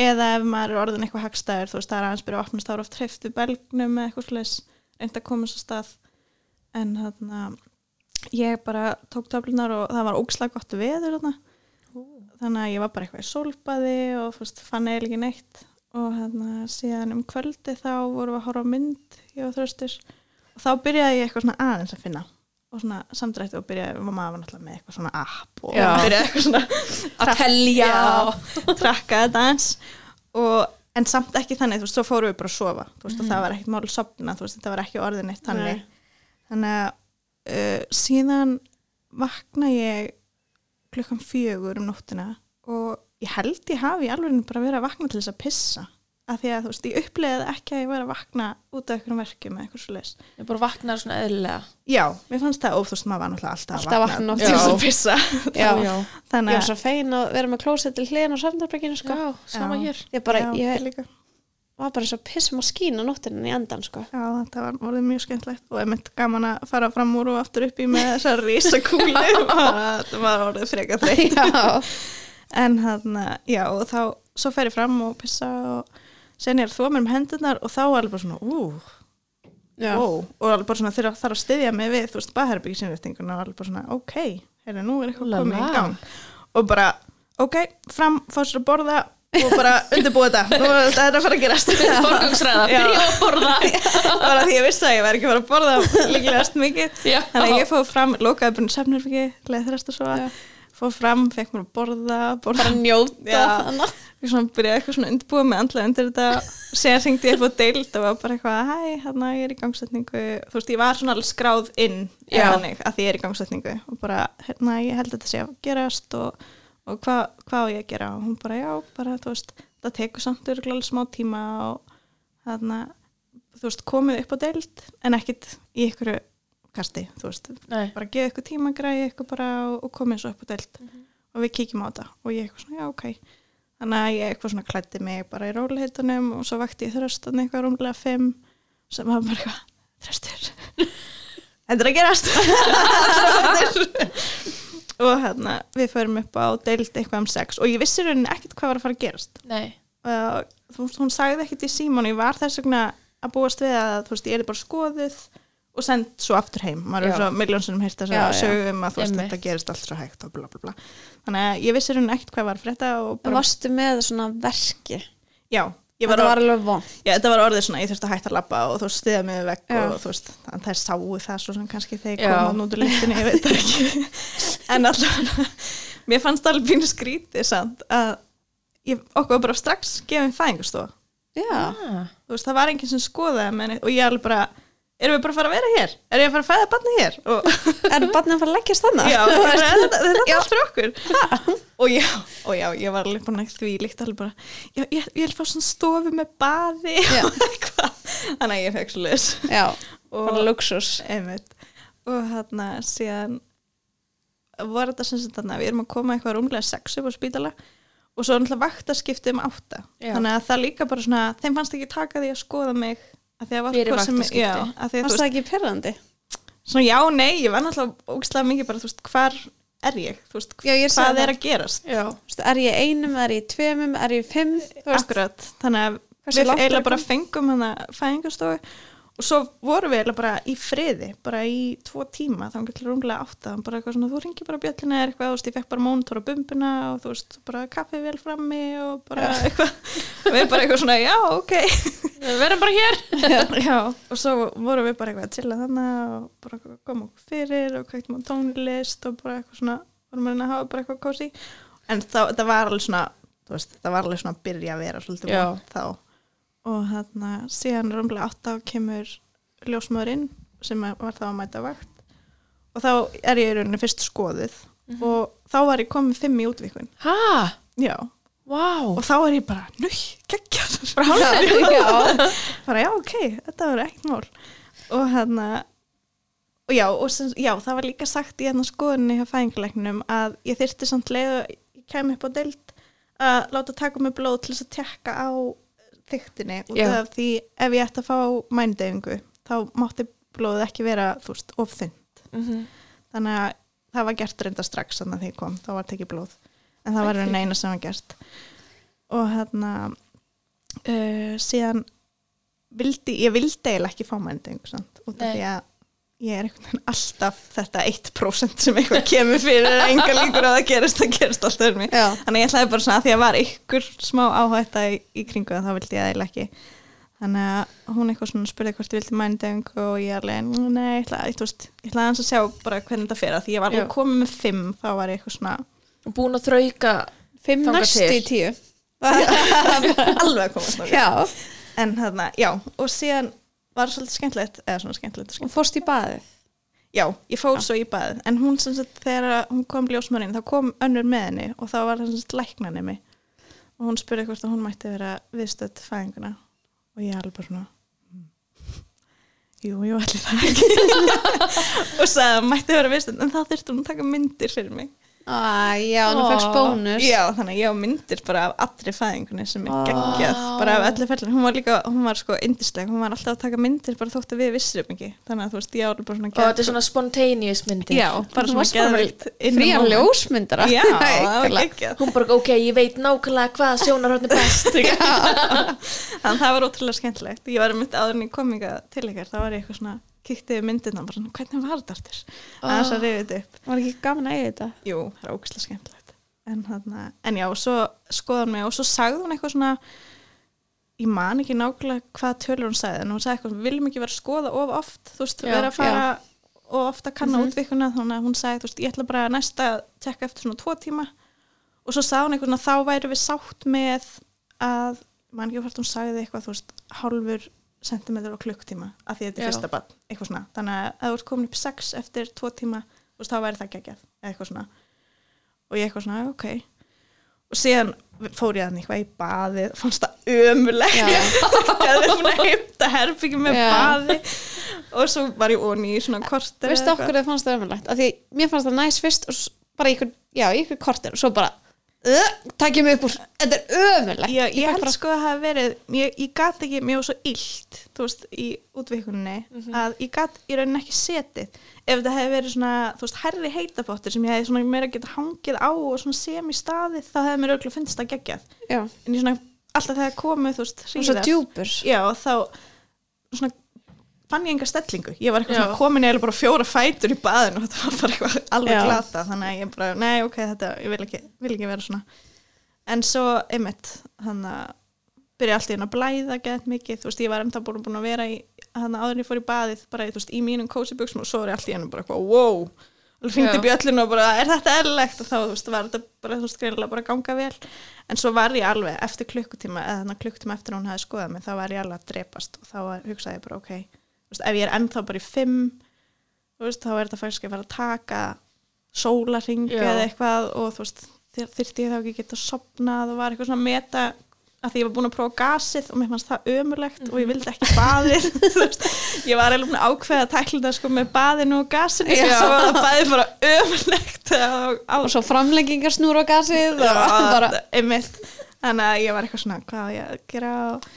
eða ef maður er orðin eitthvað hagstæður, þú veist, það er aðeins byrja að opnast þá er oft hreift við belgnum eða eitthvað slags reynd að koma svo stað. En þarna ég bara tók töflunar og það var ógslega gott veður þarna. Þannig að ég var bara eitthvað í sólbaði og veist, fann eiginlega neitt og þarna síðan um kvöldi þá vorum við að horfa mynd ég og þröstur. Og þá byrjaði ég eitthvað svona aðeins að finna. Og svona samdrætti og byrjaði, og maður var náttúrulega með eitthvað svona app og Já. byrjaði eitthvað svona Að telja. Já, trakka þetta eins og, en samt ekki þannig, þú veist, svo fórum við bara að sofa. Þú veist, og það var ekkert mál sopna, þú veist, þetta var ekki orðin eitt þannig. Þannig að uh, síðan vakna ég klukkan fjögur um nóttina og ég held ég hafi í alveg bara verið að vakna til þess að pissa af því að þú veist, ég upplegaði ekki að ég var að vakna út af einhverjum verkjum eða eitthvað svo leis Ég bara vaknar svona eðlilega. já, mér fannst það, og þú veist, maður var náttúrulega alltaf, Alltaf að vakna vakna oft. til þess Já. að pissa já, já. ég þannig var að svo fein að vera með klósett til hliðin á samtarbrekkinu sko. Já, sama Já. hér. ég bara, já, ég ég líka var bara svo pissum að skína nóttinu í endan sko. Já, þetta var orðið mjög skemmtlegt og ég myndi gaman að fara fram úr og aftur upp í með þessar rísakúli þetta en hann, já, og þá svo fer ég fram og pissa og sen ég er þóa mér um hendurnar og þá var alveg bara svona, ú, ó og alveg bara svona þegar þarf að styðja mig við, þú veist, baðherbyggi sínréttinguna og alveg bara svona, ok, heyrðu, nú er eitthvað komið í gang. Og bara, ok, fram, fá sér að borða og bara undirbúa þetta. Nú, þetta er að fara að gerast. Forgangsræða, Já. byrja að borða. Bara því ég vissi að ég væri ekki að fara að borða líklegast mikið. Þannig að ég fóð fram, lokaði búin sefnirfiki leið þrjast og svo fóð fram, fekk mér að borða, borða bara njóta Já. ég svona byrjaði eitthvað svona undirbúa með andla undir þetta. Síðan hringdi ég upp á deild og var bara eitthvað, hæ, hérna ég er í gangsetningu. Þú veist, ég var svona alveg skráð inn þannig, að ég er í gangsetningu. Og bara, hérna, ég held að þetta sé að gerast og, og hvað hva á ég að gera? Og hún bara, já, bara, þú veist það tekur samt örgulega smá tíma og þarna, þú veist, komið upp á deild en ekkit í ykkur kasti, þú veist, Nei, bara geða ykkur tíma græði ykkur bara og, og komið svo upp á deild. Og við kíkjum á þetta. Og ég eitthvað svona, já ok. Þannig að ég eitthvað svona klætti mig bara í róliheitunum og svo vakti ég þröstan eitthvað rúmlega fimm sem var bara eitthvað, þröstur. Er að gerast. Og hérna við förum upp á deild eitthvað um sex. Og ég vissi rauninni ekkert hvað var að fara að gerast. Nei, og þú veist, hún sagði ekkert í símón ég var þess að búast við að þú veist, ég er bara skoðuð og send svo aftur heim, maður er svo miljónsunum heyrt að já. sögum að þú veist, þetta gerist allt svo hægt bla bla bla. Þannig að ég vissi rauninni ekkert hvað var og En bara, varstu með svona verki? Já, var, þetta var alveg von já, þetta var orðið svona, ég þurfti að hætta að labba og þú stiða mig vekk og þú veist, þannig að þær sáu það svo sem kannski þegar ég kom út úr lyktinni, ég veit það ekki. En alltaf, mér fannst alveg pínu skrítið samt að ég, okkur var bara strax gefin fæðingastofa erum við bara að fara að vera hér? Er ég að fara að fæða barni hér? Og, er barnið að fara að leggjast þannig já, þetta, er allt fyrir okkur. Og já, og já, ég var alveg búin að því líkt alveg bara, já, ég, ég vil fá svona stofu með baði og eitthvað. Þannig að ég fekk svo leis já, og, bara luxus einmitt, og hérna síðan var þetta sem sagt þarna, við erum að koma eitthvað rúmlega sex upp á spítala og svo náttúrulega vaktaskipti um átta. Já. þannig að það líka bara svona, þeim fannst ekki taka því að skoða mig að því að var hvort sem- já, að því að þú varst veist, það ekki perrandi? svona já, nei, ég var náttúrulega ógstlega mikið bara, þú veist, hvar er ég? Þú veist, Já, ég hvað það. er að gerast? Já, Vistu, er ég einum, er ég í tveimum, er ég í fimm? Þú veist, akkurat, þannig að við eiginlega að bara fengum hana fæðingastofu og svo vorum við eiginlega bara í friði bara í tvo tíma, þá til rúmlega átta. Bara eitthvað svona, þú ringir bara bjöllina eða eitthvað, þú veist, ég fekk bara mónitor á bumbuna og þú veist, bara kaffi vel frammi og bara eitthvað, við bara eitthvað svona, já, ok. Við verðum bara hér. Já, og svo vorum við bara eitthvað að chilla þannig og bara koma okkur fyrir og kveiktum á tónlist og bara eitthvað svona vorum að reyna að hafa bara eitthvað kósi en þá, það var alveg svona þú veist, það var alveg svona og þarna síðan römmlega átta kemur ljósmaðurinn sem var þá að mæta vakt. Og þá er ég í rauninni fyrst skoðið og þá var ég komið fimm í útvikun ha, já, vá. Og þá er ég bara, nöy, geggjað bara hálfur bara já, ok, þetta var ekkert mál. Og hérna og já, og sem, já, það var líka sagt í hérna skoðunni hjá fæðinguleiknum að ég þyrfti samt leið að ég kem upp á deild að láta taka mig blóð til þess að tekka á þyktinni út af því ef ég ætti að fá mænudeyfingu þá mátti blóðið ekki vera þú veist, of þund Mhm. þannig að það var gert reynda strax þannig að því kom, þá var tekið blóð en það var Ok. okay. eina sem var gert og hérna uh, síðan vildi, ég vildi eiginlega ekki fá mænudeyfingu út af Nei. því að ég er einhvern veginn alltaf þetta 1% sem eitthvað kemur fyrir enga líkur að það gerist, það gerist alltaf um mig. Já, þannig ég ætlaði bara svona að því að var ykkur smá áhætta í, í kringu en þá vildi ég það eiginlega ekki. Þannig að hún eitthvað svona spurði hvort ég vildi mænudeyfingu og ég alveg, nei, ég ætlaði, ég ætlaði hans að sjá bara hvernig þetta fer að því ég var alveg komið með fimm þá var ég eitthvað svona búin að þrauka fimm Þangað næstu til. í tíu alveg að komast en þarna, já, og síðan var svolítið skemmtilegt, eða svona skemmtilegt skemmtilegt. fórst í baðið? Já, ég fór svo í baðið. En hún sem sagt, þegar hún kom ljósmörinn þá kom önnur með henni og þá var það sem sagt læknan mig. Og hún spurði hvort að hún mætti vera viðstödd fæðinguna. Og ég alveg bara svona "Mm, jú, jú, allir það. Ekki og sagði að mætti vera viðstödd en þá þurfti hún að taka myndir fyrir mig Æ, já, nú fegst Ó. bónus. Já, þannig að ég á myndir bara af allri fæðingunni sem er geggjað, bara af öllu fellin hún var líka, hún var sko indisleg, hún var alltaf að taka myndir bara þótt að við vissum ekki. Þannig að þú veist, ég áður bara svona og þetta er svona spontaneous myndir. Já, bara svona the frían ljósmyndara Já, það var geggjað. Hún bara, ok, ég veit nákvæmlega hvað sjónarhörn er best. Þannig að það var ótrúlega skemmtilegt. Ég var mitt áður en ég kom kíkti við myndirna bara svona, hvernig var þetta aftur? Aðeins að rifið þetta upp. Var ekki gaman að eiga þetta? Jú, það er ógæslega skemmtilegt. En, þarna, en já, og svo skoða hún mig og svo sagði hún eitthvað svona ég man ekki nákvæmlega hvað tölur hún sagði en hún sagði eitthvað, við viljum ekki vera að skoða of oft? Þú veist, Já, vera að fara og ofta kanna Mhm. útvikuna þannig að hún sagði, þú veist, ég ætla bara að næsta tekka eftir svona tvo tíma. Og svo sagði hún eitthvað þá væri við sátt með að, man ekki hvort hún sagði eitthvað, þú veist, hálfur sentimeter á klukktíma, að því þetta er fyrsta bann eitthvað svona, þannig að þú ert komin upp í sex eftir tvo tíma, þú veist, þá væri það geggjað eitthvað svona. Og ég eitthvað svona, ok. Og síðan fór ég að eitthvað í baðið fannst það ömulegt Já. ég hefði búin að heimta herbyggjum með Já. baði. Og svo var ég onni í svona korter veistu okkur þið fannst það ömulegt af því mér fannst það næs fyrst og bara í ykkur, já, í ykkur korter og svo bara takk ég mig upp úr, þetta er ömulegt ég, ég held bara- sko að það hafi verið ég, ég gat ekki, var svo illt þú veist, í útvikunni að ég gat í rauninni ekki setið. Ef þetta hefði verið svona, þú veist, herri heitafóttur sem ég hefði svona meira geta hangið á og svona sem í staðið, þá hefði mér auðvitað finnst það geggjað, já, en ég svona alltaf þegar komið, þú veist, og svo djúpur. Já, og þá svona fann ég enga stellingu. Ég var eitthvað komin eða bara fjóra fætur í baðinu og þetta var bara eitthvað alveg Já. glata þannig að ég bara, nei ok, þetta, ég vil ekki, vil ekki vera svona. En svo, einmitt þannig að byrja allt í henn að blæða gett mikið, þú veist, ég var enda búin að vera í þannig að áður ég fór í baðið bara, þú veist, í mínum kósibuxum og svo er ég allt í henn bara eitthvað, wow. Og hringdi Já. bjöllinu og bara, er þetta eðlilegt? Og þá, þú veist, var þetta bara, þú veist, greinilega bara að ganga vel. En svo var ég alveg eftir klukkutíma eða þannig klukkutíma eftir að hún hefði skoðað mig þá var ég alveg að drepast. Og þá var, hugsaði ég bara, ok veist, ef ég er ennþá bara í fimm veist, þá er þetta faktisk að fara að taka sólarring Já. eða eitthvað og þú veist, þyr- þyrfti ég þá ekki að geta sopnað og var eitthvað svona að meta að því ég var búin að prófa gasið og mér fannst það ömurlegt og ég vildi ekki baðið ég var eiginlega búin að tækla þetta sko með baðinu og gasinu Já. svo var það baðið bara ömurlegt og, á, og svo framlengingar snúr á gasið og bara, einmitt þannig að ég var eitthvað svona hvað ég að gera og,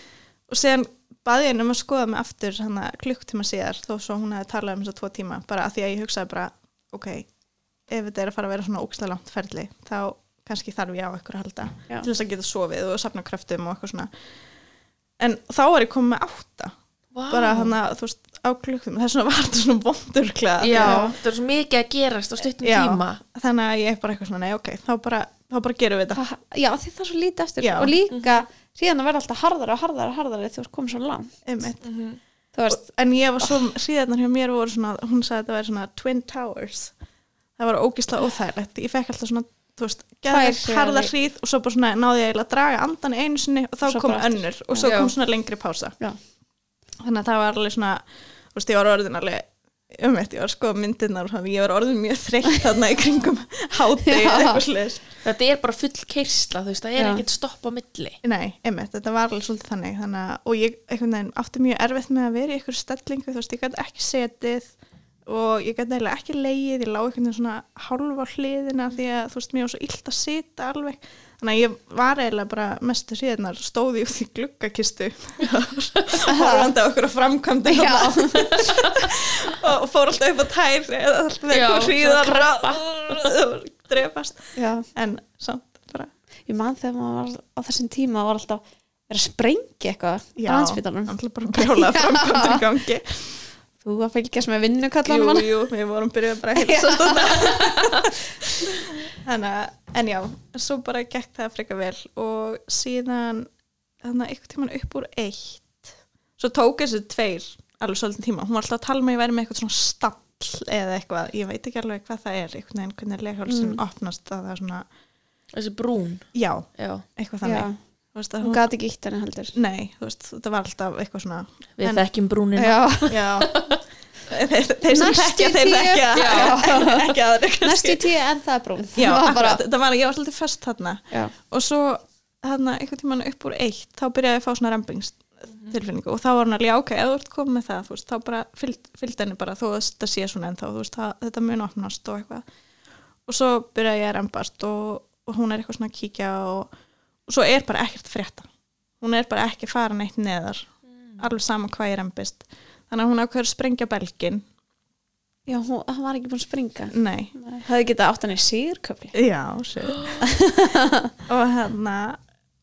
og síðan baði ég um að skoða mig aftur klukktíma síðar þó svo hún hefði talað um þess að tvo tíma bara að því að ég hugsaði bara ok, ef þetta er að fara að vera svona ókslega langt ferli þá kannski þarf ég á eitthvað að halda Já. til þess að geta sofið og safna kröftum og eitthvað svona. En þá var ég komið með átta. Vá. bara hann að þú veist á klukkum þess vegna var þetta svona vondurklega Já, það er svo mikið að gerast á stuttum Já. tíma. Þannig að ég er bara eitthvað svona, nei ok, þá bara, þá bara það, já, það er og líka síðan að verða alltaf harðara og harðara og harðara þegar þú ert komið svo langt. Einmitt. Þú veist, en ég var svo, síðan hjá mér voru svona, hún sagði að þetta væri svona Twin Towers. Það var ógislega óþægilegt. Ég fekk alltaf svona, þú veist, Tvær geðveikt hliðar harða í- hríð og svo bara svona náði ég að draga andan einu sinni og þá Svo kom önnur og svo Já. kom svona lengri pása. Já. þannig að það var alveg svona þú veist, ég var orðin alveg um eitt, ég var að skoða myndirnar ég var orðin mjög þreytt þarna í kringum hátegi eða eitthvað sliðis Þetta er bara full keisla, þú veist, það er ekkert stopp á milli. Nei, einmitt, þetta var alveg svolítið þannig, þannig að, og ég einhvern veginn átti mjög erfitt með að vera í einhverju stellingu, þú veist, ég gæti ekki setið og ég gæti eiginlega ekki leið, ég lá einhvern veginn svona hálf á hliðina því að, þú veist, mér var svo illt að sita alveg, þannig að ég var eiginlega bara mestu síðanar, stóði út í gluggakistu. Horfandi á okkur að framkvæmdi Já. og fór alltaf upp á tær eða alltaf þegar hríðar svona drefast, já, en samt bara ég man þegar maður var á þessum tíma var alltaf verið að sprengja eitthvað á landsbytarnum alltaf bara brjólaða framkvæmdur í gangi þú að fylgjast með Jú, vinnukallanum jú, við vorum byrjuð bara að þarna. Þannig að, en já, svo bara gekk það frekar vel og síðan þannig að eitthvað tíman upp úr eitt svo tók þessi tveir alveg svolítið tíma, hún var alltaf að tala með að ég væri með eitthvað svona stall eða eitthvað, ég veit ekki alveg hvað það er, einhvern veginn hvernig leghálsin Mm. opnast að það er svona, Þessi brún. Já, Já, eitthvað já, þannig. Þú veist, hún hún, gati ekki ítt henni heldur. Nei, þú veist, þetta var alltaf eitthvað svona við En- þekkjum brúnina. Já, já. Þeir, þeir sem þekkja, þeir þekkja. Já. ekki aðri kannski. næstu tíu en það er brún. Já, Það bara, þetta var, ég var svolítið fest þarna. Já, og svo þarna einhvern tímann upp úr eitt þá byrjaði ég að fá svona rempings og þá var hann alveg ok, ef þú ert komið með það þú veist, þá bara fylg, fylgd henni bara. Þú veist, það sé svona ennþá, þú veist, það, þetta mun opnast og eitthvað. Og svo byrjaði ég að rempast og, og hún er eitthvað svona að kíkja og svo er bara ekkert frétta. Hún er bara ekki farin eitt neðar. Alveg sama hvað ég rempist þannig að hún ákveður að sprengja belgin já, hún, hann var ekki búin að springa. Nei, hefði getað átt hann í sigurköfli Já, sér og hérna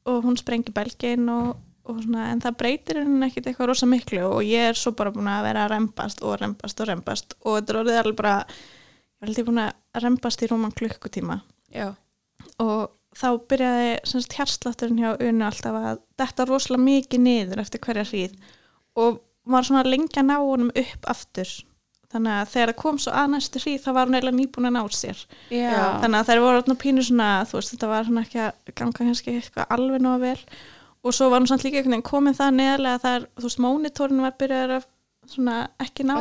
og hún sprengi belgin og, og svona, en það breytir henni ekkit eitthvað rosa miklu og ég er svo bara búin að vera að rempast og rempast og rempast og þetta er orðið alveg bara ég held ég búin að rempast í rúman klukkutíma. Já, og þá byrjaði sem sagt hjarslátturinn hjá Unu alltaf að detta rosalega mikið niður eftir hverja hríð og var svona lengi að ná honum upp aftur. Þannig að þegar það kom svo að næstu hríð þá var hún eiginlega nýbúin að ná sér. Já, þannig að þær voru svona pínu svona veist þetta var svona ekki að ganga kannski eitthvað alveg nóga vel. Og svo var hún samt líka komin það neðarlega það er, þú veist, mónitorinn var byrjaður að svona ekki ná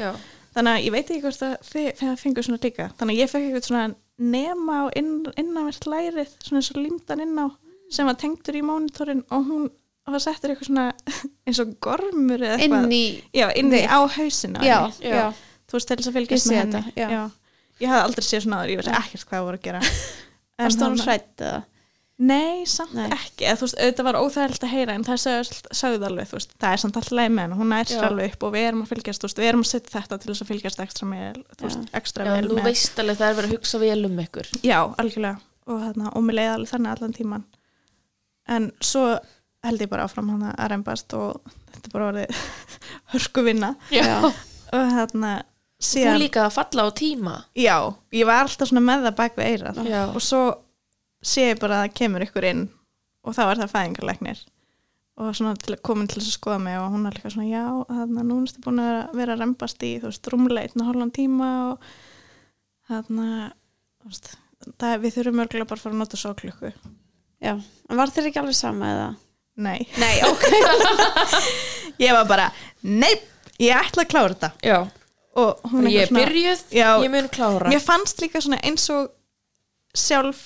já, þannig að ég veit ekki hvort að þið, þið fengur svona líka. Þannig að ég fekk eitthvað svona nema á inn, innanvert lærið svona eins og límdan inn á sem var tengdur í mónitorinn og hún var settur eitthvað svona eins og gormur eða eitthvað. inn í já, inn í þig. á hausina já, Já. þú veist til þess að fylgjast með þetta, ég hafði aldrei séð svona áður, ég veist ekkert hvað það voru að gera. En hún þarna- hrætt eða Nei, samt Nei. ekki, eða, þú veist, auðvitað var óþægilegt að heyra en það sögðu alveg, þú veist, það er samt alltaf leið með henni, hún nær sér Já. alveg upp og við erum að fylgjast, þú veist, við erum að setja þetta til þess að fylgjast ekstra með, þú veist, ekstra já vel þú með. veist alveg það er verið að hugsa vel um ykkur. Já, algjörlega, og, þarna, og mér leiði alveg þannig allan tíman. En svo held ég bara áfram hann að reymbast og þetta er bara orðið hörku vinna já, og þarna þú síðan, líka að falla á tíma. Já, ég var alltaf svona með það bak við eirað já, og svo sé ég bara að það kemur ykkur inn og þá er það fæðingarleiknir og svona til, komin til þess að skoða mig og hún er líka svona já, þannig að núna ertu búin að vera, vera að rembast í þú veist, rúmlega einn og hálfan tíma og þannig að þú veist, það, við þurfum örgulega bara að fara að nota sóklukku já en var þér ekki alveg sama eða? Nei, nei, ok. Ég var bara nei, ég ætla að klára þetta. Já. og hún og ég er svona- byrjuð, Já. ég mun klára. Mér fannst líka svona eins og sjálf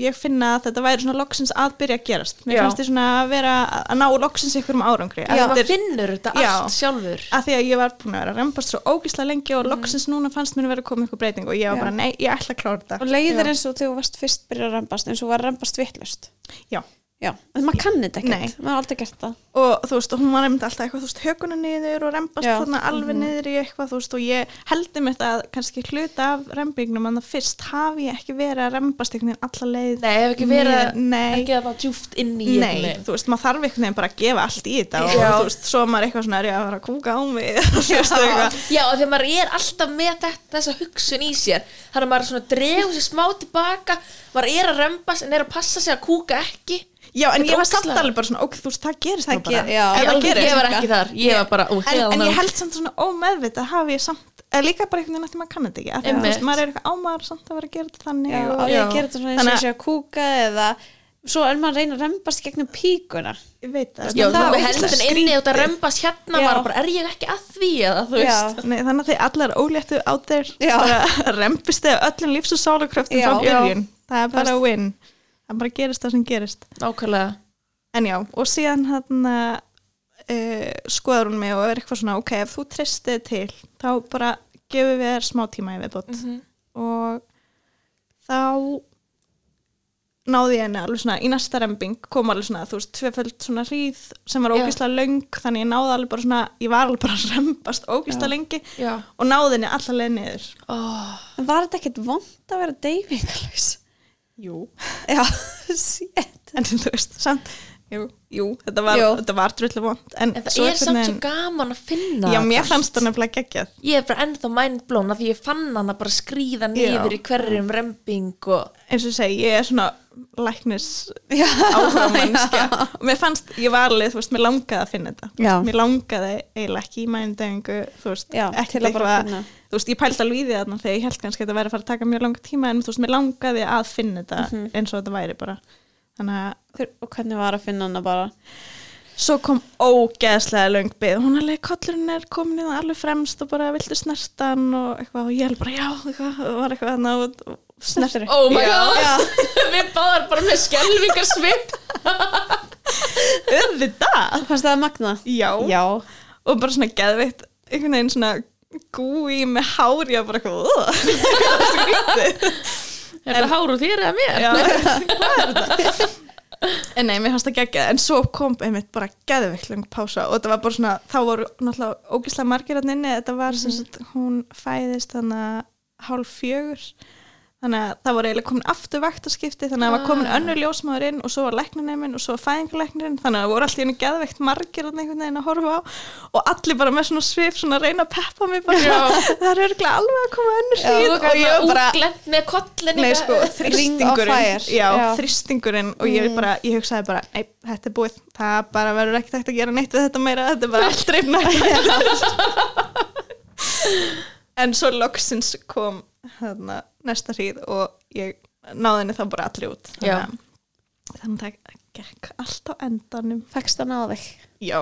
ég finna að þetta væri svona loksins að byrja að gerast mér Já. fannst ég svona að vera að ná loksins ykkur um árangri að maður eftir, finnur þetta Já. allt sjálfur að því að ég var búin að vera að rembast svo ógíslega lengi og loksins núna fannst mér að vera að koma ykkur breyting og ég var Já. bara nei, ég ætla að klára þetta og leiðir Já. eins og þegar þú varst fyrst byrjað að rembast eins og var rembast vittlust Já. Já, en maður kann þetta ekkert. Maður har aldrei gert það. Og þú veist, og hún var einmitt alltaf eitthvað, þú veist, hökuna niður og rembast Já. þarna alveg niður í eitthvað, þú veist, og ég heldur mér þetta að kannski hluta af rembingnum en það fyrst hafi ég ekki verið að rembast einhvern veginn alla leið nei, ef ekki verið niður. nei, ekki að það djúft inn í Nei, einhvern veginn. þú veist, maður þarf einhvern veginn bara að gefa allt í þetta og Já. þú veist, svo er maður eitthvað svona er ég að fara að kúka á mig? Og þú veist, eitthvað. Já, og þegar maður er alltaf með þetta, þessa hugsun í sér að að en að að Já, en ég var samt alveg bara svona, ok, þú veist, það gerist Það bara. ger- já. Ég, það gerist ég var ekki þar, ég var bara en, hell en no. ég held samt svona ómeðvita hafi ég samt, eða líka bara einhvern veginn eftir maður kann þetta ekki, að þú veist, maður er eitthvað ámaður samt að vera að gera þetta þannig já, og, ég að gera þetta svona eins og ég sé að kúka eða svo er maður að reyna að rembast gegnum píkuna. Ég veit það, Já, það þú var ógeðslega hendun inni og það rembast hérna maður bara, er ég ekki að því eða þú veist? Nei, þannig að þið allar það bara gerist það sem gerist. Nákvæmlega. En já, og síðan hann uh, skoðar hún mig og er eitthvað svona ok, ef þú tristið til þá bara gefum við þér smá tíma í viðbót. Mhm. og þá náði ég henni alveg svona í næsta rembing kom alveg svona, þú veist, tveföld svona hríð sem var Já. ógislega löng, þannig ég náði alveg bara svona, ég var alveg bara ógislega Já. lengi Já. og náði henni allar leið niður. Oh, en var þetta ekkert vond að vera deyfingalus Jú. já, sétt en þú veist, samt jú, jú þetta var, Jú. þetta var drullu vond en, það er samt svo gaman að finna já, mér þetta fannst það nefnilega geggjað Ég er bara ennþá mindblown af því ég fann hana bara skríða niður Já. í hverjum rembing og eins og ég segi, ég er svona læknis já, áhuga mannskja og mér fannst, ég var alveg, þú veist, mér langaði að finna þetta Þú Já. veist, mér langaði eiginlega ekki í mændöfingu þú veist, Já, ekki til að bara finna. þú veist, ég pældi alveg í því þarna þegar ég held kannski að þetta væri að fara að taka mjög langa tíma en þú veist, mér langaði að finna þetta Mhm. eins og þetta væri bara þannig að og hvernig var að finna hana bara svo kom ógeðslega löng byggð hún alveg, kollurinn er komin í það alveg fremst og bara viltu snertan og eitthvað og ég held bara, já, eitthvað, og var eitthvað þarna og, og Snertir? Oh my Já. god Við báðar bara með skelvingar svip auðvitað, fannst það magna? já. já, og bara svona geðveitt einhvern veginn svona gúi með hári og bara eitthvað. Þetta er. Er það hár úr þér eða mér? Já, hvað er þetta? En nei, mér fannst það geggjað, en svo kom einmitt bara geðveikt lang pása og þetta var bara svona, þá voru náttúrulega ógislega margir hann inni, þetta var sem sagt, hún fæðist þannig hálf fjögur, þannig að það voru eiginlega komin aftur vaktaskipti þannig að það var komin Ah. önnur ljósmaður inn og svo var læknaneminn og svo var fæðingalæknirinn þannig að það voru allir henni geðveikt margir einhvern veginn að horfa á og allir bara með svona svip svona að reyna að peppa mig bara, það er örgulega alveg að koma önnur Já, hríð og ég var bara sko, þrýstingurinn. Já, Já. þrýstingurinn og ég bara, ég hugsaði bara nei, þetta er búið, það bara verður ekkert hægt að gera neitt við þetta meira, þetta er bara allt reyfna En svo loksins kom þarna, næsta hríð og ég náði henni þá bara allir út. Þannig að- þannig að það gekk allt á endanum. Fekst hann á þig? Já,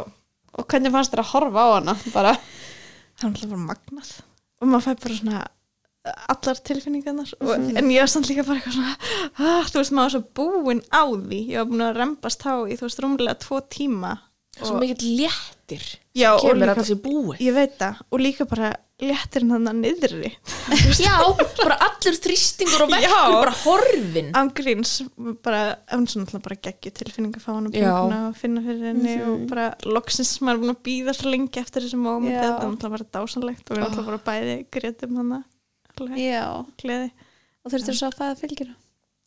Og hvernig fannst þér að horfa á hana? Bara, það var alltaf bara magnað. Og maður fær bara svona allar tilfinningarnar. Og, en ég var samt líka bara eitthvað svona ah, þú veist maður svo búin á því. Ég var búin að rembast á í þú veist rúmlega tvo tíma. Svo mikill léttir já, og líka, ég veit það. Og líka bara léttirinn þannig niðri já, bara allur þrýstingur og Já. Mm. verkur bara horfin ángríns bara, hún svo náttúrulega bara geggju tilfinning að fá hann og finna fyrir henni og bara loksins maður er búin að býða svo lengi eftir þessu Já. þetta er náttúrulega bara dásanlegt og við náttúrulega bara bæði grétum hann að gleði Og þurftir svo að fæða fylgina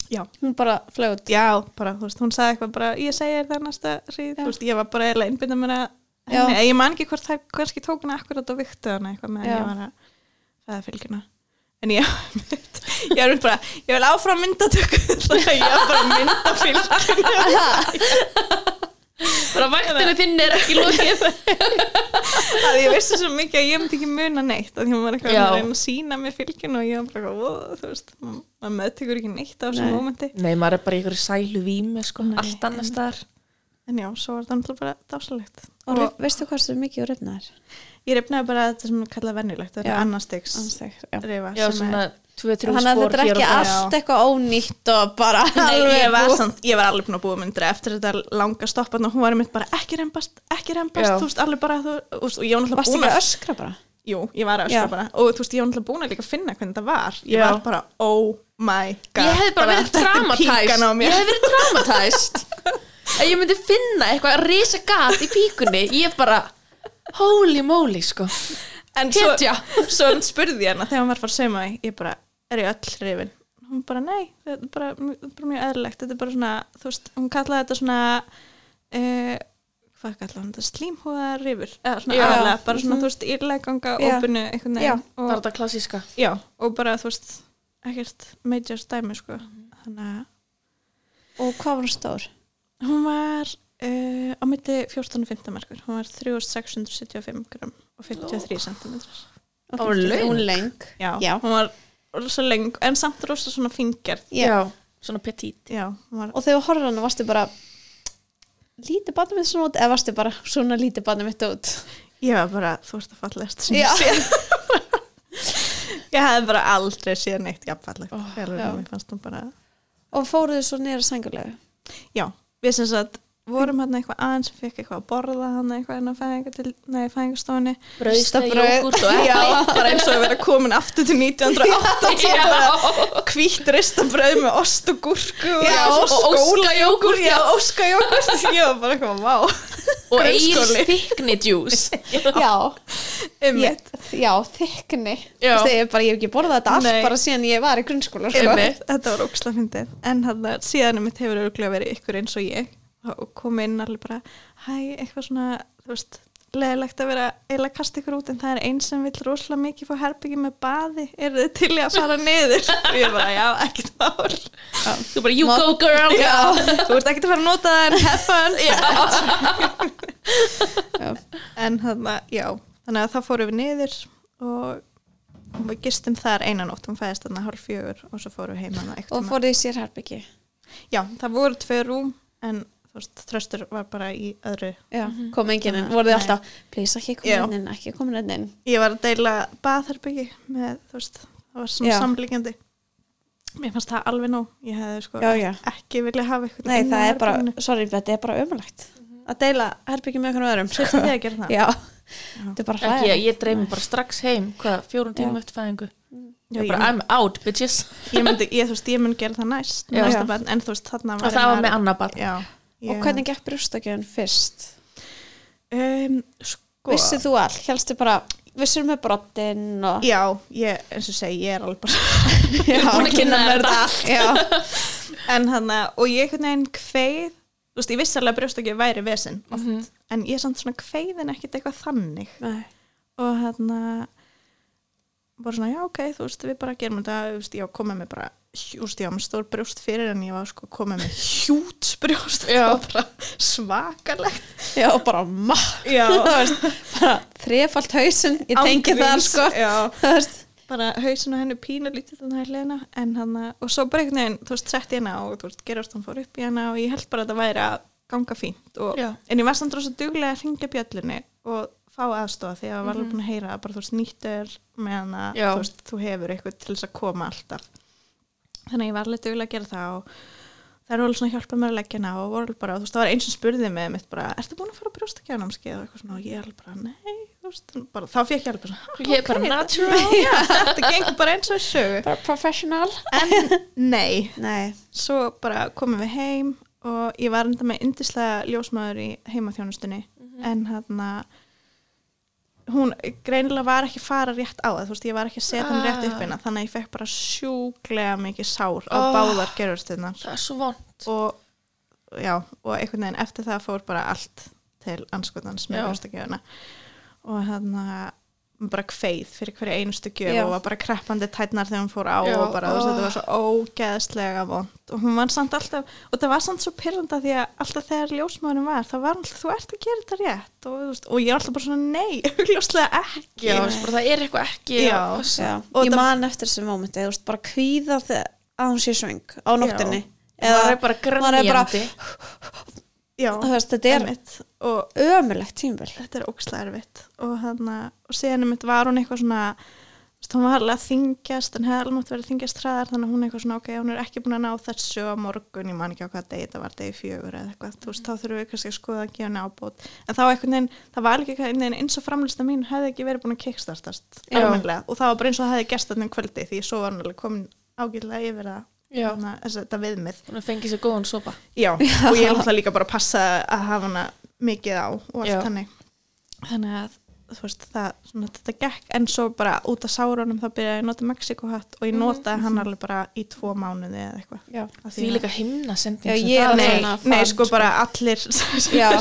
Já. Hún bara flögut Já, bara, þú veist, hún sagði eitthvað bara, ég segi þér það næsta Já. þú veist, ég var bara innbyrða mér að, Henni, ég man ekki hvort það, hverski tók hana akkurat og viktu hana eitthvað með Já. ég var að fæða fylgjuna. En ég, ég er bara, ég vil áfram myndatöku, þannig að ég var bara að mynda fylgjuna. bara vaktinu þinn er ekki lokið að ég vissi svo mikið að ég myndi ekki muna neitt, að ég var eitthvað að reyna að sína mér fylgjuna og ég var bara, ó, þú veist, maður meðtekur ekki neitt á þessum Nei. mómenti. nei, maður er bara í einhverju sælu vími sko, Nei. allt annars staðar En já, svo var það náttúrulega bara dásalegt. Og rif- veistu hvað sem mikið og rifnaðir? Ég rifnaði bara þetta sem er kallað vennilegt, þetta er annarstegs er, þrjú Þannig að þetta er og ekki allt eitthvað ónýtt og bara Nei, ég var, samt, ég var alveg búin að búa myndri eftir þetta langa stoppan og hún var einmitt bara ekki rembast, ekki rembast, Já. þú veist, alveg bara þú, þú og ég var náttúrulega búin að öskra bara? Jú, ég var að öskra Já. bara og þú veist, ég var náttúrulega búin að líka finna hvernig það var ég Já. var bara, oh my god ég hef bara verið þetta er traumatæst ég hef verið traumatæst að ég myndi finna eitthvað að risa gat í píkunni ég bara, holy moly sko en svo, hetja. svo spurði ég hana þegar hún var að fara að segja mig ég bara, er ég öll hrifin hún bara, nei, þetta er bara, þetta er bara mjög eðlilegt þetta er bara svona, þú veist, hún kallaði þetta svona uh, hvað kallaði hún þetta, slímhúðarifur eða svona Já. aðalega, bara svona, þú veist, írleikanga Já. opinu, einhvern Já. veginn það er og, þetta klassíska já, og bara, þú veist ekkert major stæmi, sko þannig að Og hvað var hún stór? Hún var uh, á myndi 14 og 15 markur. Hún var 3675 gram og 53 cm löng. Hún löng. já, Já. hún var rosa leng en samt rosa svona Já. svona petit já, Og þegar horfður hana varstu bara lítið barnið mitt svona út eða varstu bara svona lítið barnið mitt út? Ég var bara, þú ert að fallegast sem ég sé. Ég hefði bara aldrei séð neitt jafnfallegt. Oh, og fóruðu svo niður að sængulegu Já, við sem sagt vorum hann eitthvað aðeins sem fekk eitthvað að borða hann eitthvað en að fæðinga til, nei, fæðingastofunni brauðsneið, Brauð. jógurt og Já, epli bara eins og að vera komin aftur til 1980 Já. hvítt ristabröð með ost og gúrku Já, og óskajógurt, Já, óskajógurt var bara eitthvað, vá og Grunnskóli. þykni djús Já, Einmitt. já, þykni Já. Ég, bara, ég hef ekki borðað þetta allt bara síðan ég var í grunnskóla sko. Einmitt. Þetta var óksla fyndið En hann síðan mitt hefur örgulega verið ykkur eins og ég og kom inn alveg bara hæ, eitthvað svona, þú veist leðilegt að vera, eiginlega kasta ykkur út en það er einn sem vill rosalega mikið fá herbyggi með baði, eru þið til í að fara niður? Og ég bara, já, ekkert mál. Þú bara, you go girl. Já, þú ert ekkert að fara að nota það en have fun. Já. en þannig að, já þannig að þá fórum við niður og við gistum þar einan nótt hún fæðist þarna hálf fjögur og svo fórum við heima og fóruðu í sér herbyggi Já, það voru tvö rúm en Þröstur var bara í öðru. Já, kom enginn inn, voruðu Nei. alltaf please ekki komin inn, ekki komin inn. Inn Ég var að deila baðherbyggi með, þú veist, það var svona Já. samlíkjandi. Mér fannst það alveg nóg. Ég hefði sko Já, já. ekki vilja hafa eitthvað Nei, það er bara, sorry, þetta er bara ömulegt að deila herbyggi með einhvern öðrum Þurfti þið að gera það? Já, þetta er bara ekki, hræðilegt. ég dreymi bara strax heim hvað, fjórum tímum Já. eftir fæðingu. Já, ég bara, I'm out, bitches. Ég myndi, ég, þú veist, ég myndi gera það næst Já. næsta Já. barn, en þú veist, þarna og það var með annað barn Já. ég, Og hvernig gekk brjóstakjöfun fyrst? um, sko, Vissið þú all, helstu bara vissur með broddinn og já, ég, eins og segi, ég er alveg bara já, búin að kynna þetta. já, en hann og ég einhvern veginn kveið þú veist, ég vissi alveg að brjóstakjöf væri vesinn oft, en ég er samt svona kveiðin ekkit eitthvað þannig. Nei. og hérna bara svona, já ok, þú veist, við bara gerum þetta, þú veist, ég var komið með bara ég var með stór brjóst fyrir en ég var sko komið með hjúts brjóst. Já. það svakalegt. Já, og bara ma já, þú veist, bara þrefalt hausinn ég tengi það sko. já, bara hausin á henni pínu lítið að en hann og svo bara einhvern veginn, þú veist, sett í hana og þú veist, gerast hann fór upp í hana og ég held bara að þetta væri að ganga fínt og, Já. en ég var samt rosa duglega að ringja bjöllunni og fá aðstofa því að ég var alveg búin að heyra að bara þú veist, nýttur með hana, Já. þú veist, þú hefur eitthvað til þess að koma alltaf þannig að ég var alveg duglega að gera það og það er alveg svona hjálpað mér að leggja hana og voru bara, þú veist, það var eins sem spurði mig mitt bara, ertu búin að fara að brjóstakjánámskeið og eitthvað svona og ég er alveg bara, nei, þú veist, bara, þá fekk ég alveg bara, "Ha, Ég er bara ok, natural. Já, þetta gengur bara eins og í sögu. Bara professional. En nei, nei, svo bara komum við heim og ég var enda með yndislega ljósmaður í heimaþjónustunni. En hérna hún greinilega var ekki að fara rétt á það, þú veist, ég var ekki að setja hann rétt upp hérna, þannig að ég fekk bara sjúklega mikið sár á Oh. báðar gerurstuðnar Það er svo vond og og einhvern veginn eftir það fór bara allt til anskotans með Já. brjóstakjöfuna og hérna bara kveið fyrir hverju einustu gjöf Já. og var bara kreppandi tætnar þegar hún fór á Já, og bara, oh. þetta var svo ógeðslega vond og hún var samt alltaf, og það var samt svo pyrranda því að alltaf þegar ljósmaðurinn var það var alltaf, þú ert að gera þetta rétt. Og, veist, og ég er alltaf bara svona, nei, augljóslega ekki. Já, bara, það er eitthvað ekki Já. Og ég það- man eftir þessi mómenti þú veist, bara kvíða þegar að hún sé svöng á nóttinni Það bara maður er bara- grænjandi já, veist, þetta er einmitt. og ömulegt tímvel þetta er ókslega erfitt. Og, hana, og síðan mitt var hún eitthvað svona hún var alveg að þingjast en hefði alveg verið að þingjast hraðar þannig að hún eitthvað svona ok, hún er ekki búin að ná þessu á morgun, ég man ekki á hvað degi þetta var degi fjögur eða eitthvað, þú veist, þá þurfum við kannski að skoða að gefa henni ábót, en þá einhvern veginn það var ekki einhvern veginn eins og framlista mín hefði ekki verið búin að kickstartast Já. almennilega. Og það var bara eins og það hefði gest þarna um kvöldi því svo var alveg komin ágætlega yfir það. þessa- þetta viðmið. Hún fengið sér góðan sopa. Já, og ég er náttúrulega líka bara að passa að hafa hana mikið á og allt Já. þannig. Þannig að veist það, svona þetta gekk. En svo bara út af sárunum þá byrjaði ég að nota Mexikohatt og ég notaði hann alveg bara í tvo mánuði eða eitthvað. Já, Af Því líka himna sending Já, ég Nei, nei, fan, sko sko. bara allir Já.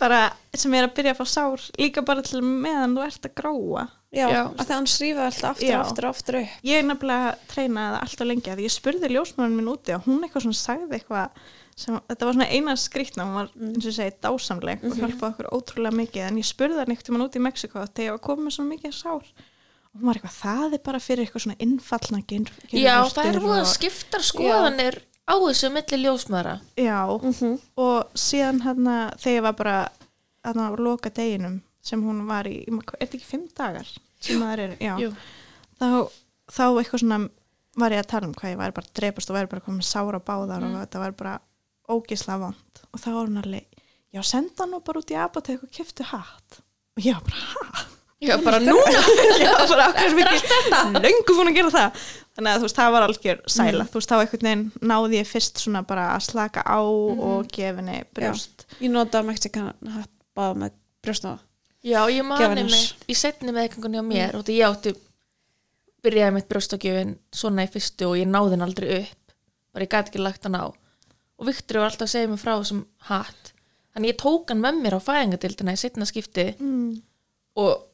bara sem er að byrja að fá sár líka bara til meðan þú ert að gróa. Já, Já. að það hann srífa alltaf aftur aftur aftur upp. Ég er nefnilega treynaði það alltaf lengi að ég spurði ljósmörun minn úti og hún eitthvað svona sagði eitthvað sem, þetta var svona eina skrýtna hún var eins og segi dásamleg og hjálpaði okkur ótrúlega mikið. En ég spurði hann eitthvað mann úti í Mexiko þegar ég var komið með svona mikið sár og hún var eitthvað, það er bara fyrir eitthvað svona innfallna Já, það er voða og- skiptar skoðanir á þessu milli ljósmaðra já, Mhm. og síðan hérna þegar ég var bara að það var loka deginum sem hún var í, er þetta ekki fimm dagar sem það er, já. Þá, þá eitthvað svona var ég að tala um hvað ég væri bara að drepast og væri bara komið sára báðar og þetta var bara ógislega vond og þá var hún alveg, já senda hann bara út í apotek og keftu hatt. Og ég var bara, hæ? Já, bara núna? Já, bara okkur mikið löngu búin að gera það? Þannig að þú veist, það var algjör sæla. Þú veist, þá einhvern veginn náði ég fyrst svona bara að slaka á og gefinni brjóst. Ég nota Mexikan hatt bara með brjóstnáða Já, ég mani mitt í setni meðgangunni á mér og því ég átti byrjaði mitt brjóstakjöfin svona í fyrstu og ég náði hann aldrei upp. Bara ég gæti ekki lagt hann á og Viktor var alltaf að segja mér frá þessum hatt. Þannig ég tók hann með mér á fæðingadildina í setna skipti mm. og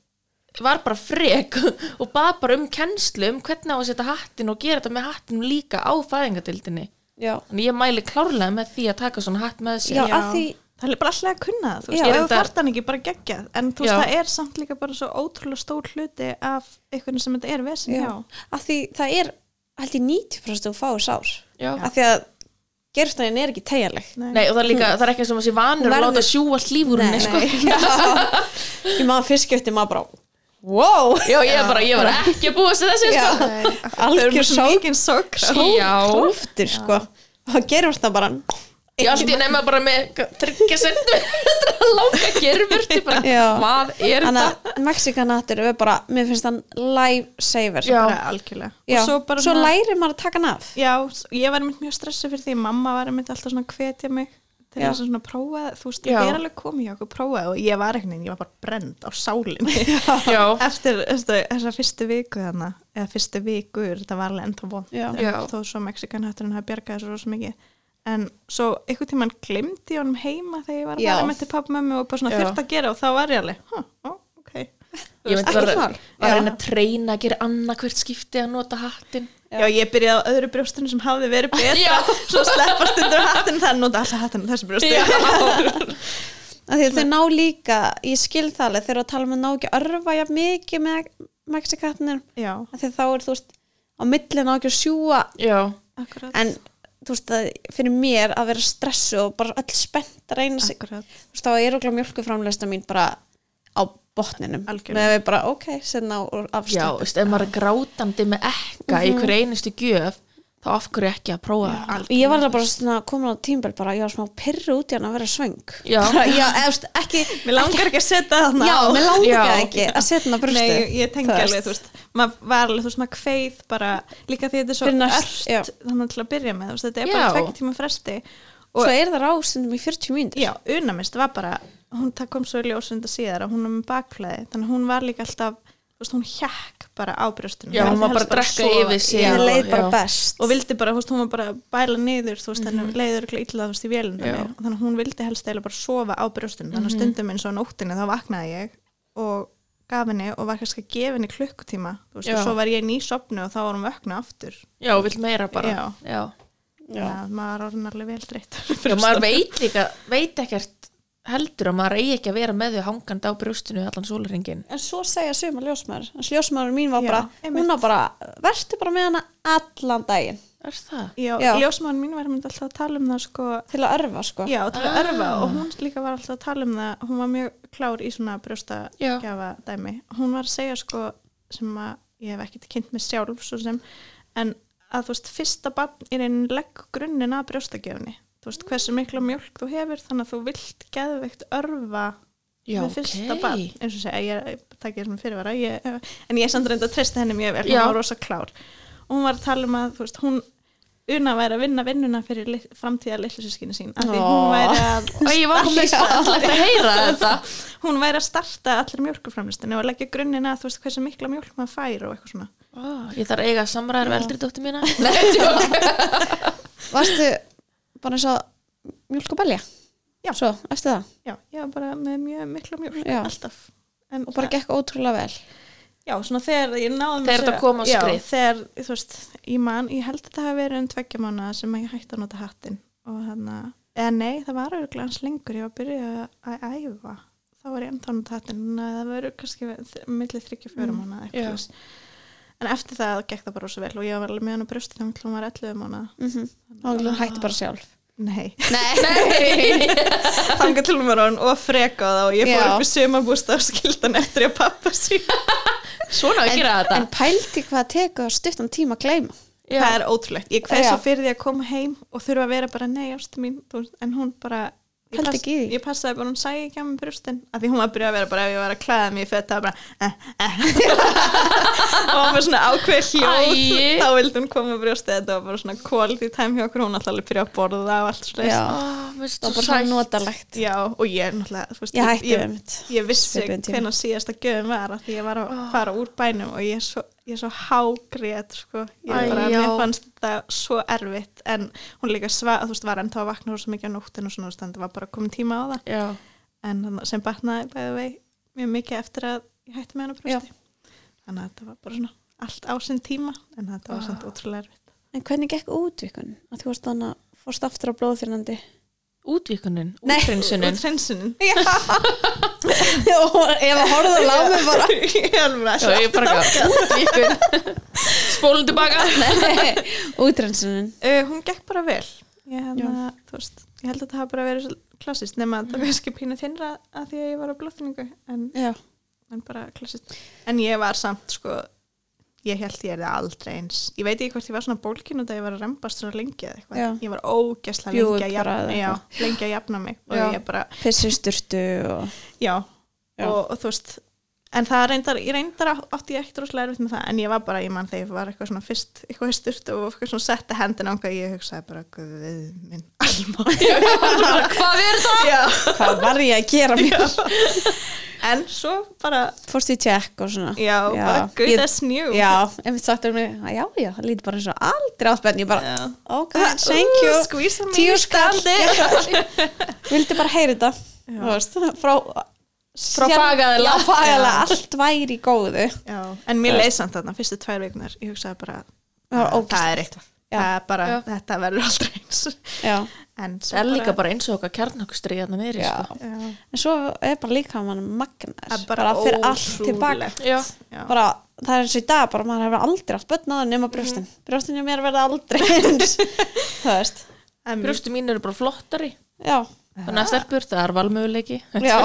var bara frek og bað bara um kennslu um hvernig á að setja hattin og gera þetta með hattin líka á fæðingadildinni já, þannig ég mæli klárlega með því að taka svona hatt með sér. Já, Já. því það er bara alltaf að kunna það, þú veist, þú þarft hann ekki bara geggjað, en þú veist, það er samt líka bara svo ótrúlega stór hluti af einhvern sem þetta er vesin að því það er held ég 90% að þú fáið sár. Já. að því að gerstæðin er ekki tegjanleg Nei, og það er líka, það er ekki sem að sé vanur að láta sjúa allt líf úr henni sko. Ég maður fyrst skipti maður bara wow, Já, ég bara, ég var ekki að búa sig þessu sko. Algjör mikið sókrá. Já, kraftur sko. Og það gerur það bara ég allt í nefna bara með tryggja sendur langa gerfurti bara, Já. hvað er þannig þetta? að Mexikanatur er bara, mér finnst hann life saver Já. Bara algjörlega. Já. Og svo bara svo lærir maður að taka hann af Já, ég var einmitt mjög stressuð fyrir því mamma var einmitt alltaf svona að hvetja mig til þess að svona prófa, þú veist, það er alveg komið hjá okkur prófa og ég var neinn, ég var bara brend á sálinni Já, eftir þessa, þessa fyrstu viku þarna eða fyrstu vikur, þetta var alveg enda. Já. þó svo Mexikan hætturinn hafi bjargað þessu rosa mikið en svo einhvern tímann glimti ég honum heima þegar ég var að Já. fara með til pappa mömmu og bara svona Já. þurft að gera og þá var ég alveg, huh, ó, ok. Ég Ekkert bara mál. var að Já. reyna að treyna að gera annað hvert skipti að nota hattin Já, ég byrjaði á öðru brjóstunum sem hafði verið betra. Já. svo sleppast undir hattin er nota alltaf hattin á þessu brjóstu Af því að þau ná líka, ég skil það alveg þegar að tala um að ná ekki að örfa jafn mikið með mexikatnir Já, að þá er þú veist á milli ná ekki að sjúa Já, akkurat en þú veist að fyrir mér að vera stressu og bara öll spennt að reyna sig. Akkurat. þú veist þá er okkur mjölkuframleista mín bara á botninum. Með við bara ok, setna á já, afstönd veist, ef maður er grátandi með ekka í hver einustu gjöf þá af hverju ekki að prófa það ég var það bara svona komin á tímbil bara, ég var smá pyrru út í hann að vera svöng Já. já, veist, ekki Mér langar ekki að setja þarna já, mér langar Já. ekki að setja hann á brústu Nei, ég tengi alveg, þú veist maður var alveg, þú veist, maður kveið bara líka því þetta er svo já. ört þannig til að byrja með, þú veist, þetta er Já. bara tvekk tíma fresti og svo er það rástundum í 40 mínútur já, unamist var bara hún það kom svo í ljósunda síðar að hún er með bakflæði þannig að hún var líka alltaf þú veist, hún hjekk bara á brjóstunum Já, hún var bara að drekka yfir sig. Já. ég leið bara já. best og vildi bara, þú veist, hún var bara að bæla niður, þú veist, henni leiður ekki illa, þú veist, í Já. og þannig að hún vildi helst eða bara sofa á brjóstunum þannig að stundum eins og á nóttinni þá vaknaði ég og gaf henni og var kannski að gefa henni klukkutíma, þú veist, og svo var ég nýsopnu og þá var hún vöknu aftur Já, vill meira bara Já. Já. maður var orðin alveg vel dreitt Já, maður veit líka, veit ekkert heldur að maður eigi ekki að vera með þau hangandi á brjóstinu allan sólaringin en svo segja suma ljósmaður en ljósmaður mín var Já, bara, einmitt. hún var bara verður bara með hana allan daginn Er það? Já, Já. ljósmann mín var alltaf að tala um það sko, til að örfa sko já, til að Ah. örfa og hún líka var alltaf að tala um það hún var mjög klár í svona brjóstagjafa dæmi, hún var að segja sko sem að ég hef ekki kynnt með sjálf svo sem, en að þú veist, fyrsta barn er einn legg grunninn að brjóstagjöfni, þú veist, hversu mikla mjölk þú hefur, þannig að þú vilt geðveikt örfa Já, með fyrsta ok. barn, eins og segja, ég takk ég sem fyrirvara. Ég, en ég er samt reynda að treysta henni mjög vel, Já. hún var rosa klár. Og hún var að tala um að, veist, hún Una væri að vinna vinnuna fyrir lit, framtíða litlusískinu sín af því hún væri að Og ég var komið alltaf að heyra þetta. Hún væri að starta allir mjölkuframlistinu og leggja grunnina að þú veist hversu mikla mjölk maður fær og eitthvað svona. Ó, Ég þarf að eiga samræður við eldri dóttir mína bara eins og mjölk og belja Já. svo, eftir það já, ég var bara með mjög mikla mjölk Já. alltaf en og bara gekk ótrúlega vel já, svona þegar ég náðum Þegar þetta kom á já, skrið. þegar, þú veist, ég man, ég held að þetta hafi verið um tveggja mánuða sem ég hætti að nota hattin og hann að, eða nei, það var auðvitað hans lengur, ég var að byrja að æfa þá var ég enda að nota hattin þannig að það verið kannski millir þryggja fjóra Mm, mánuða já. eitthvað svoleiðis. En eftir það gekk það bara svo vel og ég var alveg með hann á þannig til hún var 11 mánuða mm -hmm. og hún hætti bara sjálf? Nei, nei, þannig til hún var hann og freka það og ég fór Já. upp í sumabústa og skildan eftir ég pappa sín Svona að gera þetta. en pælti hvað tekur stuttan tíma að gleyma. Já. það er ótrúlegt, ég svo fyrir því að koma heim og þurfa að vera bara nei ástu mín en hún bara ég, í því? ég passaði bara hún sæði ekki á mig brjóstin af því hún var að byrja að vera bara ef ég var að klæða mig í fetta bara eh, eh. og hún var svona ákveð hljóð þá vildi hún koma á brjósti þetta var bara svona quality time hjá okkur hún alltaf alveg byrja að borða og allt svo já, Ó, mér finnst það var bara svona notalegt. Já, og ég náttúrulega þú veist, ég ég, um ég vissi tíma. hvenær síðasta gjöfum var af því ég var að fara úr bænum og ég er svo, ég er svo hágrét sko. ég bara, já. mér fannst þetta svo erfitt en hún líka svað, þú veist, var ennþá að vakna svo mikið á nóttin og svona, það var bara komin tíma á það Já, en sem batnaði bæði vei mjög mikið eftir að ég hætti með hana brjósti þannig að þetta var bara svona allt á sinn tíma en þetta var Ah. samt ótrúlega erfitt en hvernig gekk útvikun að þú varst þannig að fórst aftur á blóðþyrnandi útvíkunin, útrinsunin útrensunin og ef að horfðu að lámi bara. Ég Já, ég bara útvíkun Spólum tilbaka. Útrensunin Uh, hún gekk bara vel. Ég, hana, veist, ég held að það hafa bara verið svo klassist nema að það var kannski pínu þinnra að því að ég var á blóðfinningu en, en bara klassist en ég var samt sko ég held ég er það aldrei eins. Ég veit ekki hvort ég var svona bólkin og það ég var að rembast svona lengi eða eitthvað, ég var Bjúgu lengi að jafna, já, lengi að jafna mig. Og Já. ég bara, fyrst sturtu og já, Já. Og, og þú veist en það reyndar, ég reyndar á- átti ég ekkert rosalega erfitt með það, en ég var bara, ég mann þegar ég var eitthvað svona fyrst, eitthvað sturt og eitthvað svona setta hendina ánga, ég hugsaði bara, guð minn Telma Hvað er? Já. hvað var ég að gera mér en svo bara fórst í tjekk og svona. Já, bara good Ég- as new já, ef við sagt um mig. Já, já, það lítur bara eins og aldrei áspenn ég bara, Já. ok, thank you. mig tíu standi. Vildi bara heyra þetta veist, frá Frá fagaðila. já, allt væri í góðu. Já. en mér leið samt þarna fyrstu tvær veiknar ég hugsaði bara Það var það er eitthvað Já. það er bara, Já. þetta verður aldrei eins. Já, en Það er líka bara eins og okkar kjarnakustrið hérna já. sko. já, en svo er bara líka mann magnar bara, bara fyrir allt tilbaka bara, það er eins og í dag bara maður hefur aldrei á það nema brjóstin. Mm brjóstin hjá mér verða aldrei eins. Þú veist. En- Brjóstu mín eru bara flottari. Já, Þannig að stelpur, það er valmöguleiki. Já,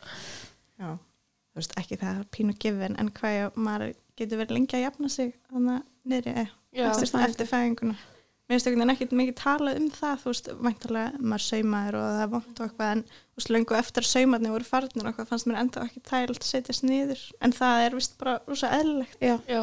já, þú veist ekki það er pínu gefin en hvað ég, maður getur verið lengi að jafna sig þannig að niðri eh, Já. eftir, fæðinguna. mér finnst veginn ekkert mikið talað um það þú veist, væntalega maður saumaður og það er vond og eitthvað en þú veist, löngu eftir að saumarnir voru farnir og eitthvað fannst mér enda ekki tælt að setjast niður. En það er vist bara rosa eðlilegt. Já, Já,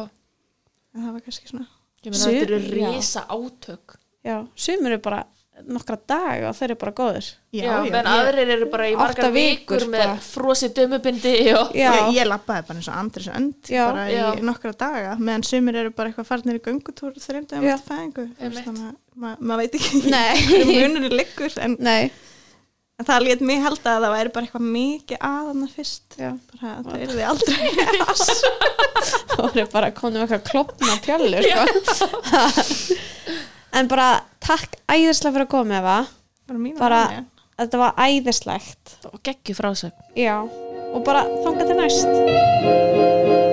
en það var kannski svona ég meina þetta eru risa átök. Já. Sumir eru bara nokkra daga og þeir eru bara góður Já, menn aðrir eru bara í margar vikur vikur með bara. frosið dömubindi og já, Ég, ég labbaði bara eins og Andris önd Já. bara Já. í nokkra daga meðan sumir eru bara eitthvað farnir í göngutúr þreymdum Já. eftir fæðingu Þú veist, Einmitt. þannig að ma maður veit ekki Nei. hverju munurinn liggur en, nei en það lét mig halda að það væri bara eitthvað mikið aðana fyrst já, bara að það er því aldrei þá eru bara konum eitthvað klopna pjöllu sko. en bara takk æðislega fyrir að koma Eva. Bara bara, þetta var æðislegt. Geggju frásögn. Já, og bara þanga til næst